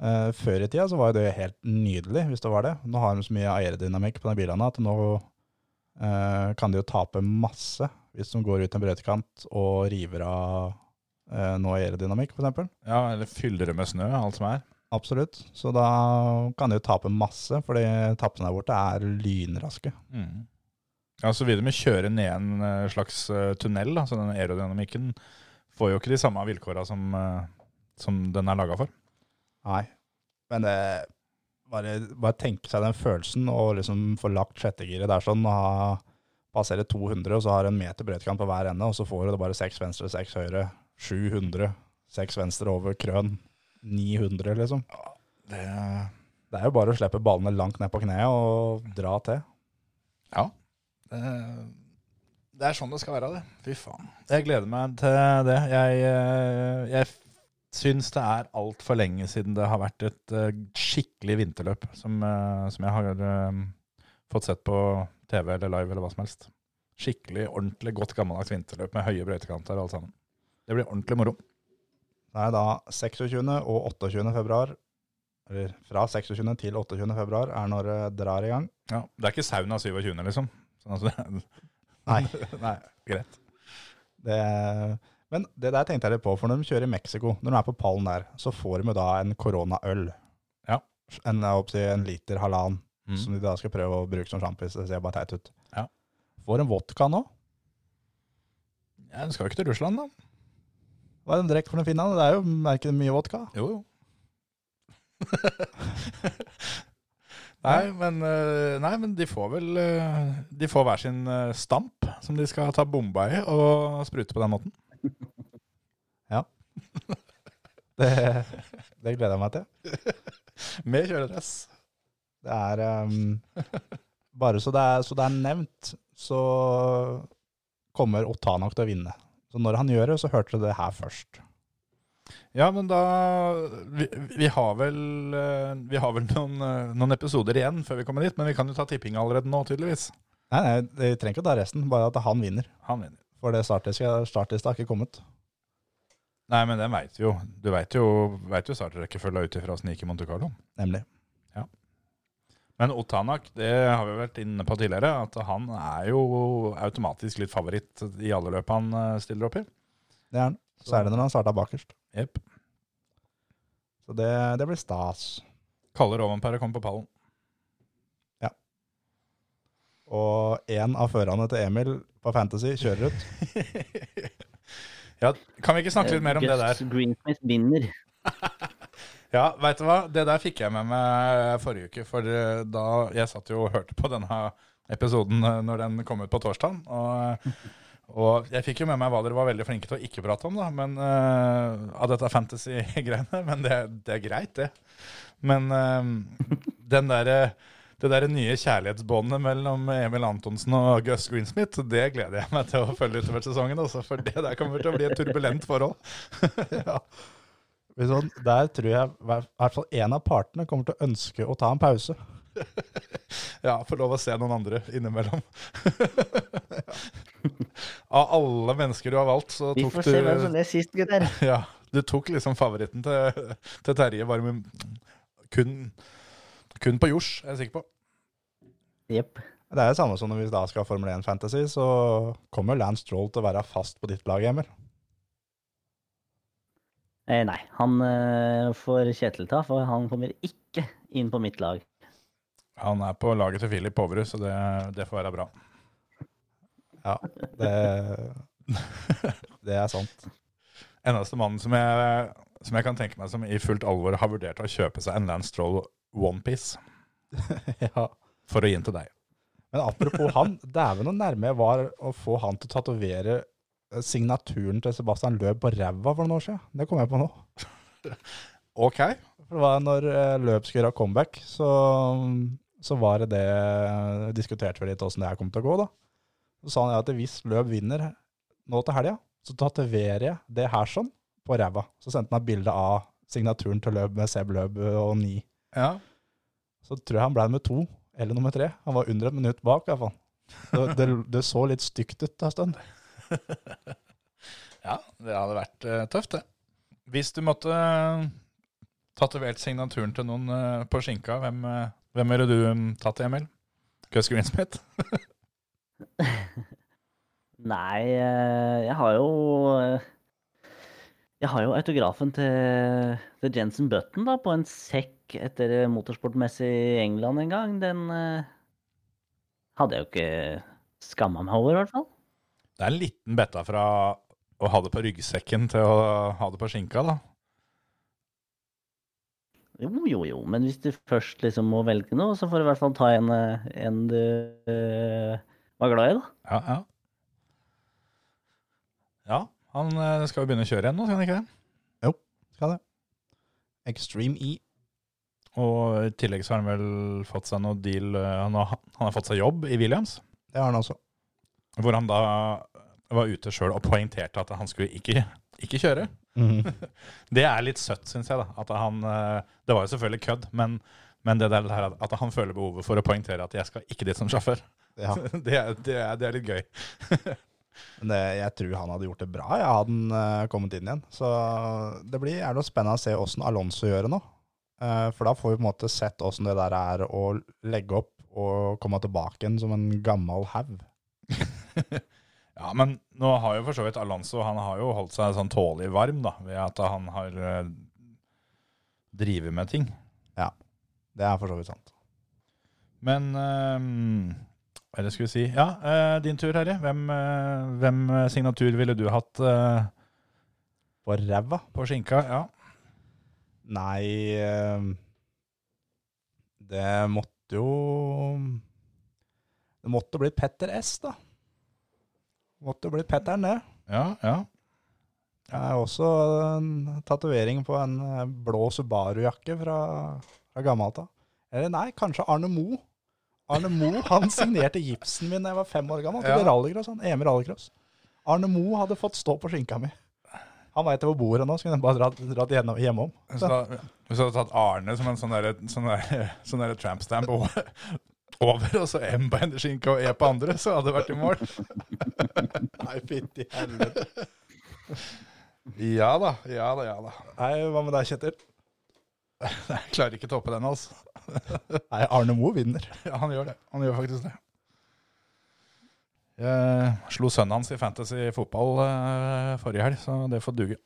eh, før i tida så var det helt nydelig, hvis det var det. Nå har de så mye aerodynamikk på de bilene at nå eh, kan de jo tape masse hvis de går ut en brøytekant og river av eh, noe aerodynamikk, f.eks. Ja, Eller fyller det med snø, alt som er. Absolutt. Så da kan de jo tape masse, fordi tappene der borte er lynraske. Mm. Ja, Så vil de kjøre ned en eh, slags eh, tunnel, da, så den aerodynamikken får jo ikke de samme vilkåra som, eh, som den er laga for. Nei. Men det bare, bare tenke seg den følelsen og liksom få lagt sjettegiret der sånn, og ha, passere 200, og så har en meter brøytekant på hver ende, og så får du bare seks venstre, seks høyre, 700, seks venstre over krøn, 900 liksom. Det, Det er jo bare å slippe ballene langt ned på kneet og dra til. ja. Det, det er sånn det skal være, det. Fy faen. Jeg gleder meg til det. Jeg, eh, jeg syns det er altfor lenge siden det har vært et eh, skikkelig vinterløp som, eh, som jeg har fått sett på TV eller live eller hva som helst. Skikkelig, ordentlig godt gammeldags vinterløp med høye brøytekanter og alt sammen. Det blir ordentlig moro. Det er da 26. og 28. februar, eller fra 26. til 28. februar er når det drar i gang. Ja, Det er ikke sauna 27., liksom. Sånn altså, det, [LAUGHS] Nei. [LAUGHS] nei, greit. Det, men det der tenkte jeg litt på, for når de kjører i Mexico, når de er på pallen der, så får de da en koronaøl. Ja. En, en liter halvannen, Mm. som de da skal prøve å bruke som sjampis. Det ser bare teit ut. Ja. Får en vodka nå? Ja, Den skal jo ikke til Russland, da. Hva er det de drikker for noe finne? Det er jo merket mye vodka. Jo, jo. [LAUGHS] nei, men, eh, nei, men de får vel eh, De får hver sin eh, stamp som de skal ta bomba i og sprute på den måten. [LAUGHS] [LAUGHS] Det, det gleder jeg meg til. Med kjøledress. Det er um, Bare så det er, så det er nevnt, så kommer Otanok til å vinne. Så når han gjør det, så hørte dere det her først. Ja, men da Vi, vi har vel, eh, vi har vel noen, eh, noen episoder igjen før vi kommer dit, men vi kan jo ta tipping allerede nå, tydeligvis. Nei, nei, vi trenger ikke å ta resten, bare at han vinner. Han vinner. For det startlista startlista har ikke kommet. Nei, men den veit vi jo. Du veit jo, vet jo startrekkefølga ut ifra åssen det gikk i Monte Carlo. Nemlig. Men Otanak, det har vi vært inne på tidligere, at han er jo automatisk litt favoritt i alle løp han eh, stiller opp i. Det er han. Særlig når han starta bakerst. Yep. Så det, det blir stas. Kalle Rovanperre kom på pallen. Ja. Og én av førerne til Emil på Fantasy kjører ut. [LAUGHS] Ja, kan vi ikke snakke litt mer om det der? Gus Greensmith vinner. [LAUGHS] Ja, veit du hva? Det der fikk jeg med meg forrige uke. For eh, da jeg satt jo og hørte på denne episoden eh, når den kom ut på torsdag. Og, og jeg fikk jo med meg hva dere var veldig flinke til å ikke prate om, da. Men, uh, av dette fantasy-greiene. [LAUGHS] Men det, det er greit, det. Men uh, den derre det der nye kjærlighetsbåndet mellom Emil Antonsen og Gus Greensmith, det gleder jeg meg til å følge utover sesongen. Også, for det der kommer til å bli et turbulent forhold. [LAUGHS] ja. Sånn, Der tror jeg i hvert fall én av partene kommer til å ønske å ta en pause. [LAUGHS] Ja, få lov å se noen andre innimellom. [LAUGHS] Av alle mennesker du har valgt, så Vi får se hvem som du ler sist, gutter. [LAUGHS] Ja, du tok liksom favoritten til, til Terje, bare med kun, kun på jords, er jeg sikker på. Jepp. Det er det samme som når vi da skal ha Formel 1 Fantasy, så kommer Lance Stroll til å være fast på ditt lag, Emil. Eh, nei, han eh, får Kjetil ta, for han kommer ikke inn på mitt lag. Han er på laget til Filip Poverud, så det, det får være bra. Ja, det, [LAUGHS] det er sant. Eneste mannen som jeg som jeg kan tenke meg som i fullt alvor har vurdert å kjøpe seg en Lance Troll onepiece [LAUGHS] ja. for å gi den til deg. Men apropos han, dæven så nærme jeg var å få han til å tatovere signaturen til Sebastian Løb på ræva for noen år siden. Det kom jeg på nå. [LAUGHS] Ok. For det var når eh, Løb skulle gjøre comeback, så, så var det det Diskuterte vi litt åssen det her kom til å gå, da. Så sa han at hvis Løb vinner nå til helga, så tatoverer jeg det her sånn på ræva. Så sendte han et bilde av signaturen til Løb med Seb Løb og ni. Ja. Så tror jeg han ble nummer to, eller nummer tre. Han var under et minutt bak, iallfall. Det, det, det så litt stygt ut en stund. [LAUGHS] ja, det hadde vært eh, tøft, det. Hvis du måtte uh, tatovert signaturen til noen eh, på skinka, hvem, hvem ville du um, tatt, Emil? Gus Greensmith? [LAUGHS] Nei, eh, jeg har jo eh, Jeg har jo autografen til, til Jensen Button da, på en sekk etter motorsportmessig i England en gang. Den eh, hadde jeg jo ikke skamma meg over, i hvert fall. Det er en liten betta fra å ha det på ryggsekken til å ha det på skinka, da. Jo, jo, jo, men hvis du først liksom må velge noe, så får du i hvert fall ta en, eh, en du eh, var glad i, da. Ja, ja. Ja, han eh, skal jo begynne å kjøre igjen nå, skal han ikke det? Skal det. Extreme E. Og i tillegg så har han vel fått seg noe deal Han har, han har fått seg jobb i Williams, Det har han også. hvor han da var ute sjøl og poengterte at han skulle ikke, ikke kjøre. [LAUGHS] Det er litt søtt, syns jeg. da, at han, eh, Det var jo selvfølgelig kødd, men, men det der at han føler behovet for å poengtere at jeg skal ikke dit som sjåfør, Ja. [LAUGHS] det, det, det er litt gøy. [LAUGHS] Men det, jeg tror han hadde gjort det bra, jeg hadde han eh, kommet inn igjen. Så det blir er det spennende å se åssen Alonso gjør det nå. Eh, for da får vi på en måte sett åssen det der er å legge opp og komme tilbake igjen som en gammel haug. Ja, men nå har jo for så vidt Alonso han har jo holdt seg sånn tålelig varm da, ved at han har uh, drevet med ting. Ja, Det er for så vidt sant. Men eh, hva er det jeg skulle si? Ja, eh, din tur, Herre. Hvem, eh, hvem signatur ville du hatt eh, På ræva? på skinka? Ja. Nei eh, Det måtte jo Det måtte blitt Petter S, da. Måtte blitt Petter'n, det. Ja, ja. Jeg har også en tatovering på en eh, blå Subaru-jakke fra, fra gammelt av. Eller nei, kanskje Arne Mo. Arne Mo han [LAUGHS] signerte gipsen min da jeg var fem år gammel til Ja. rallycross. Han, EM rallycross. Arne Mo hadde fått stå på skinka mi. Han veit hvor bordet nå, så kunne jeg bare dratt, dratt hjemme- hjemom. Så da, hvis du hadde tatt Arne som en sånn der, sånn der, sånn der trampstamp over, over, og så M på ene skinka og E på andre, så hadde det vært i mål. [LAUGHS] Nei, fytti helvete. Ja da, ja da, ja da. Nei, hva med deg, Kjetil? Jeg klarer ikke å toppe den, altså. Nei, Arne Moe vinner. [LAUGHS] Ja, han gjør det. Han gjør faktisk det. Jeg slo sønnen hans i fantasy fotball eh, forrige helg, så det får duge.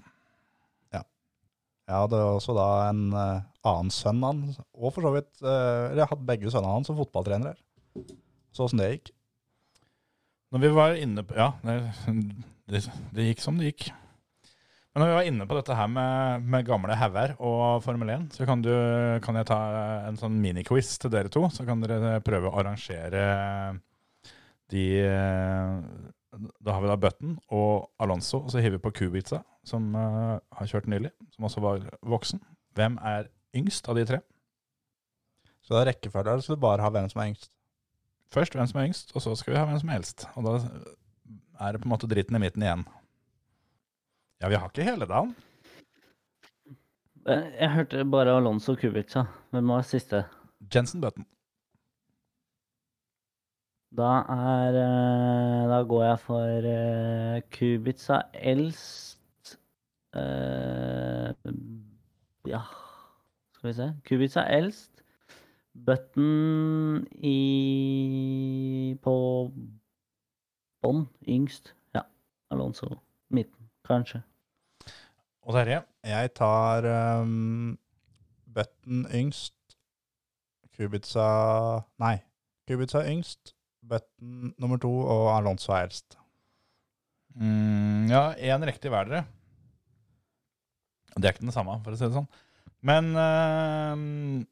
Jeg hadde også da en eh, annen sønn han, og for så vidt eh, jeg hadde begge sønnene hans som fotballtrenere. Så åssen det gikk. Når vi var inne på Ja, det, det, det gikk som det gikk. Men når vi var inne på dette her med, med gamle hauger og Formel 1, så kan, du, kan jeg ta en sånn miniquiz til dere to. Så kan dere prøve å arrangere de eh, Da har vi da Button og Alonso, og så hiver vi på Kubica, som uh, har kjørt nylig, som også var voksen. Hvem er yngst av de tre? Så det er rekkefølge eller skal du bare ha hvem som er yngst? Først hvem som er yngst, og så skal vi ha hvem som er eldst. Og da er det på en måte dritten i midten igjen. Ja, vi har ikke hele dagen. Eh, Jeg hørte bare Alonso Kubica. Hvem var siste? Jensen Button. Da er eh, Da går jeg for eh, Kubica eldst eh, Ja, skal vi se. Kubica eldst. Button i På bånn yngst. Ja. Alonso midten, kanskje. Og Terje. Jeg tar um, Button yngst. Kubica Nei. Kubica yngst. Button nummer to og Alonso er eldst. Mm, ja, én riktig hver dere. Det er ikke den samme, for å si det sånn. Men eh,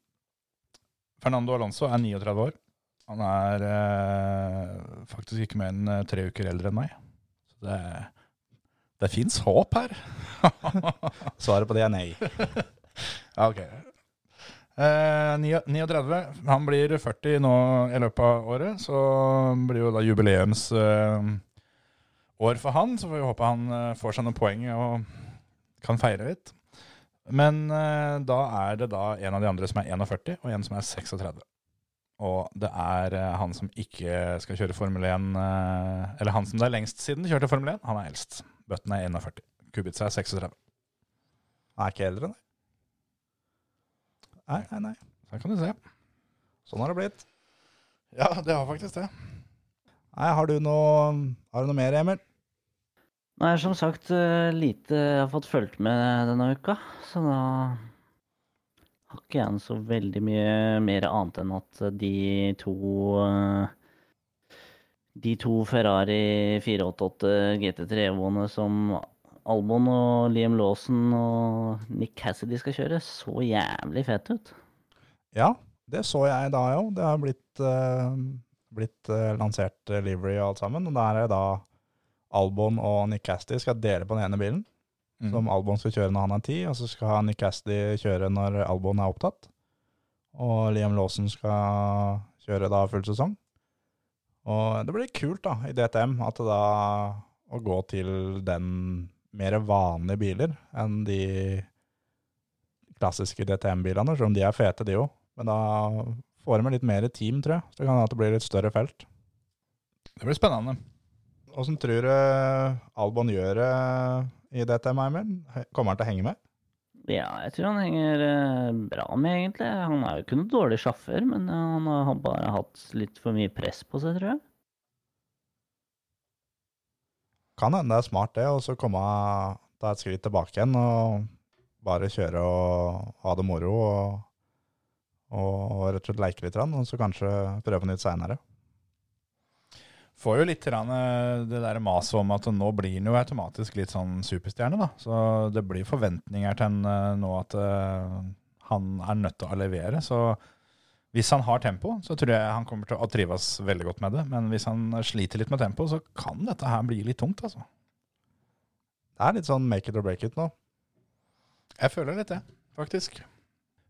Fernando Alonso er 39 år. Han er eh, faktisk ikke mer enn eh, tre uker eldre enn meg. Så det, det fins håp her. [LAUGHS] Svaret på det er nei. [LAUGHS] Ja, ok. Eh, 39. Han blir 40 nå i løpet av året, så blir jo da jubileumsår år for han. Så får vi håpe han eh, får seg noen poeng og kan feire litt. Men eh, da er det da en av de andre som er 41, og en som er 36. Og det er eh, han som ikke skal kjøre Formel 1 eh, Eller han som det er lengst siden kjørte Formel 1, han er eldst. Bøtten er 41. Kubica er 36. Han er ikke eldre, nei. Nei, nei, nei. Der kan du se. Sånn har det blitt. Ja, det har faktisk det. Nei, har du noe, har du noe mer, Emil? Nei, som sagt, eh, lite jeg har fått fulgt med denne uka, så da har ikke jeg så veldig mye mer annet enn at de to eh, De to Ferrari 488 GT3 Evoene som Albon og Liam Lawson og Nick Cassidy skal kjøre, så jævlig fete ut. Ja, det så jeg da jo. Det har blitt, uh, blitt uh, lansert eh, livery og alt sammen. Og der er da Albon og Nick Cassidy skal dele på den ene bilen. Mm. Som Albon skal kjøre når han er ti, og så skal Nick Cassidy kjøre når Albon er opptatt. Og Liam Lawson skal kjøre da full sesong. Og det blir kult da, i DTM, at det da å gå til den mer vanlige biler enn de klassiske DTM-bilene, selv om de er fete, de òg. Men da får de med litt mer team, tror jeg. Så det kan hende at det blir litt større felt. Det blir spennende. Åssen tror du Albon gjør det i DTM, Eimer? Kommer han til å henge med? Ja, jeg tror han henger eh, bra med, egentlig. Han er jo ikke noen dårlig sjåfør, men eh, han har bare hatt litt for mye press på seg, tror jeg. Kan hende det er smart det, og så komme ta et skritt tilbake igjen og bare kjøre og ha det moro og, og rett og slett leke litt, og så kanskje prøve nytt seinere. Får jo litt eh, det der maset om at nå blir han jo automatisk litt sånn superstjerne, da. Så det blir forventninger til han eh, nå at eh, han er nødt til å levere. Så hvis han har tempo, så tror jeg han kommer til å trives veldig godt med det. Men hvis han sliter litt med tempo, så kan dette her bli litt tungt, altså. Det er litt sånn make it or break it nå. Jeg føler litt det, faktisk.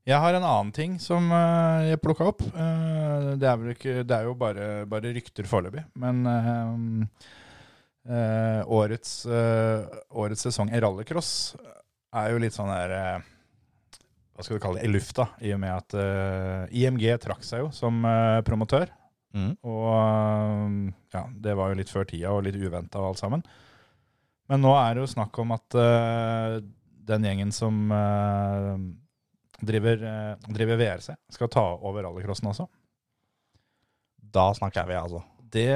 Jeg har en annen ting som eh, jeg plukka opp. Eh, det, er vel ikke, det er jo bare, bare rykter foreløpig. Men øh, årets, øh, årets sesong i rallycross er jo litt sånn der Hva skal du kalle det? I lufta. I og med at uh, IMG trakk seg jo som uh, promotør. Og uh, ja, det var jo litt før tida og litt uventa og alt sammen. Men nå er det jo snakk om at eh, den gjengen som eh, driver, eh, driver VRC, skal ta over rallycrossen også. Da snakker vi, altså. Det,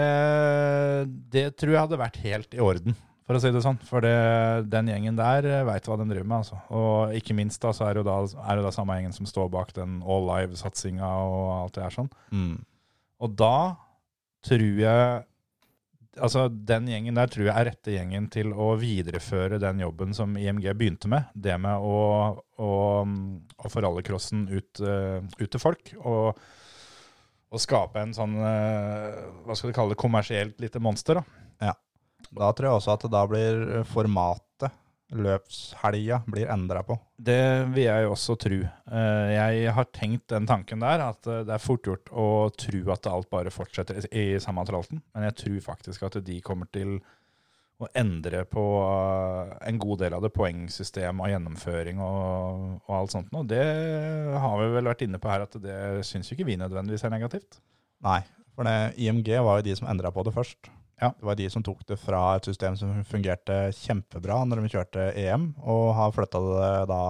det tror jeg hadde vært helt i orden, for å si det sånn. For det, den gjengen der veit hva den driver med. altså. Og ikke minst da, så er det jo da, er det da samme gjengen som står bak den All Live-satsinga og alt det her sånn. Og da tror jeg Altså, den gjengen der tror jeg er rette gjengen til å videreføre den jobben som IMG begynte med. Det med å, å, å få rallycrossen ut, eh, ut til folk. Og, og skape en sånn eh, Hva skal du kalle det? Kommersielt lite monster. da. Da tror jeg også at da blir formatet, løpshelga, blir endra på. Det vil jeg også tro. Eh, Jeg har tenkt den tanken der, at eh, det er fort gjort å tro at alt bare fortsetter i samme tralten. Men jeg tror faktisk at de kommer til å endre på eh, en god del av det poengsystem og gjennomføring og, og alt sånt. Og det har vi vel vært inne på her, at det syns jo ikke vi nødvendigvis er negativt. Nei, for det, IMG var jo de som endra på det først. Ja. Det var de som tok det fra et system som fungerte kjempebra når de kjørte EM, og har flytta det da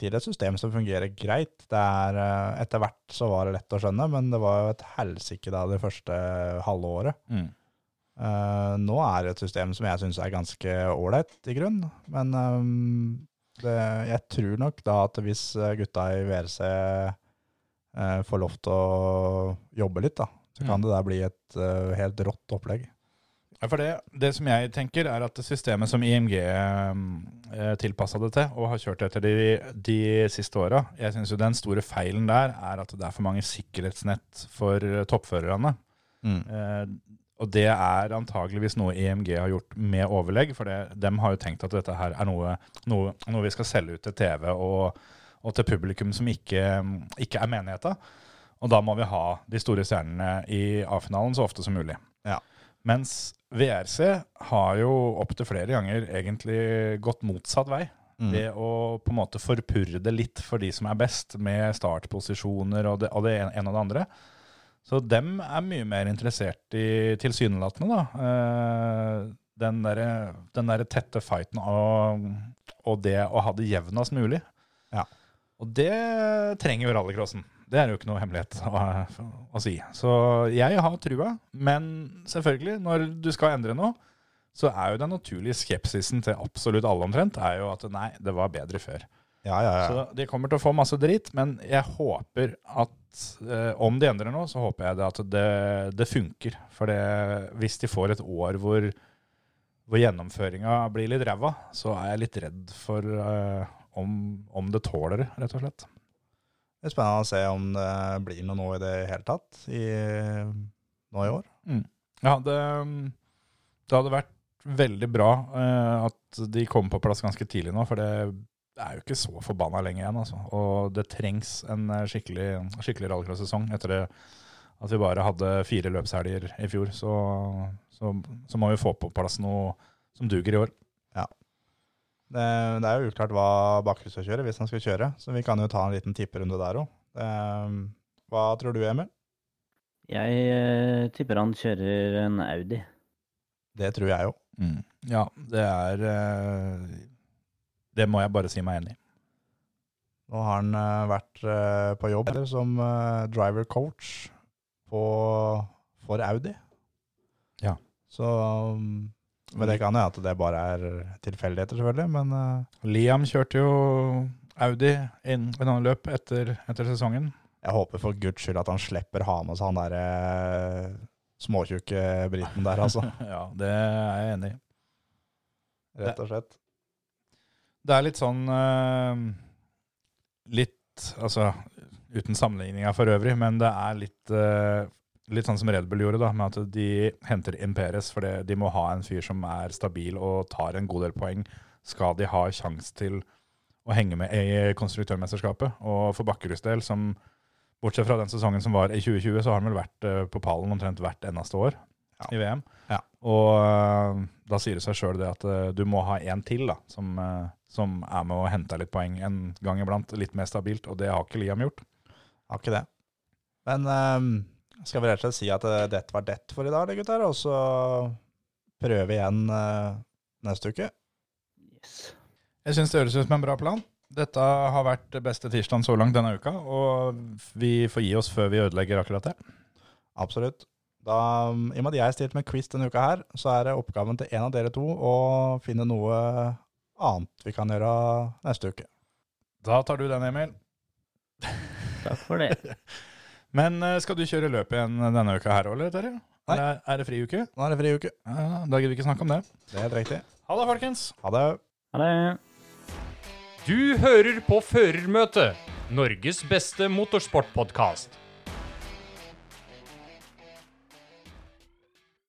til et system som fungerer greit. Det er, eh, etter hvert så var det lett å skjønne, men det var jo et helsike da det første halve året. Eh, nå er det et system som jeg syns er ganske ålreit, i grunn. Men um, det, jeg tror nok da at hvis gutta i VRC uh, får lov til å jobbe litt, da, så kan Mm. det der bli et uh, helt rått opplegg. Ja, for det, det som jeg tenker, er at systemet som IMG eh, tilpassa det til, og har kjørt etter de, de siste åra Jeg syns jo den store feilen der er at det er for mange sikkerhetsnett for eh, toppførerne. Mm. Eh, og det er antageligvis noe IMG har gjort med overlegg, for det, dem har jo tenkt at dette her er noe, noe, noe vi skal selge ut til TV og, og til publikum som ikke, ikke er menigheta. Og da må vi ha de store stjernene i A-finalen så ofte som mulig. Ja. Mens VRC har jo opptil flere ganger egentlig gått motsatt vei. Mm. Ved å på en måte forpurre det litt for de som er best, med startposisjoner og det, og det ene og det andre. Så dem er mye mer interessert i tilsynelatende, da. Eh, den derre der tette fighten og, og det å ha det jevnest mulig. Ja. Og det trenger jo rallycrossen. Det er jo ikke noe hemmelighet å, å si. Så jeg har trua, men selvfølgelig, når du skal endre noe, så er jo den naturlige skepsisen til absolutt alle omtrent er jo at nei, det var bedre før. Ja, ja, ja. Så de kommer til å få masse dritt, men jeg håper at eh, om de endrer noe, så håper jeg det at det, det funker. For det, hvis de får et år hvor, hvor gjennomføringa blir litt ræva, så er jeg litt redd for eh, om, om det tåler det, rett og slett. Det er spennende å se om det blir noe nå i det hele tatt i, nå i år. Ja, det, det hadde vært veldig bra eh, at de kom på plass ganske tidlig nå, for det er jo ikke så forbanna lenge igjen. Altså. Og det trengs en eh, skikkelig, skikkelig rallycross-sesong etter det, at vi bare hadde fire løpshelger i fjor. Så, så, så må vi få på plass noe som duger i år. Det, det er jo uklart hva Bakke skal kjøre, hvis han skal kjøre. Så vi kan jo ta en liten tipperunde der òg. Hva tror du, Emil? Jeg eh, tipper han kjører en Audi. Det tror jeg jo. Ja, det er eh, Det må jeg bare si meg enig i. Nå har han eh, vært eh, på jobb eller, som eh, driver coach på, for Audi. Ja. Så um, Men det kan jo at det bare er tilfeldigheter, selvfølgelig. Men uh, Liam kjørte jo Audi inn i noen løp etter, etter sesongen. jeg håper for guds skyld at han slipper ha med seg han derre uh, småtjukke briten der, altså. [LAUGHS] Ja, det er jeg enig i. Rett og slett. Det er litt sånn uh, Litt Altså, uten sammenligninga for øvrig, men det er litt eh, Litt sånn som Red Bull gjorde, da, med at de henter Imperes fordi de må ha en fyr som er stabil og tar en god del poeng. Skal de ha sjanse til å henge med i konstruktørmesterskapet. Og for Bakkeruds del, som bortsett fra den sesongen som var i 2020, så har han vel vært eh, på pallen omtrent hvert eneste år Ja. i VM. Ja. Og eh, da sier det seg sjøl det at eh, du må ha en til da, som, som er med å hente litt poeng en gang iblant, litt mer stabilt, og det har ikke Liam gjort. Har ikke det. Men ehm, skal vi rett og slett si at eh, dette var det for i dag, det, gutter? Og så prøve igjen uh, neste uke? Yes. Jeg syns det høres ut som en bra plan. Dette har vært beste tirsdagen så langt denne uka, og vi får gi oss før vi ødelegger akkurat det. Absolutt. Da, I og med at jeg har stilt med quiz denne uka her, så er det oppgaven til en av dere to å finne noe annet vi kan gjøre neste uke. Da tar du den, Emil. Takk for det. [LAUGHS] Men eh, skal du kjøre løp igjen denne uka her òg, eller, Terje? Nei. Eller er det friuke? Nå er det fri uke. Ja, da gidder vi ikke snakke om det. Det er helt riktig. Ha det, folkens. Ha det. Ha det. Du hører på Førermøtet, Norges beste motorsportpodkast.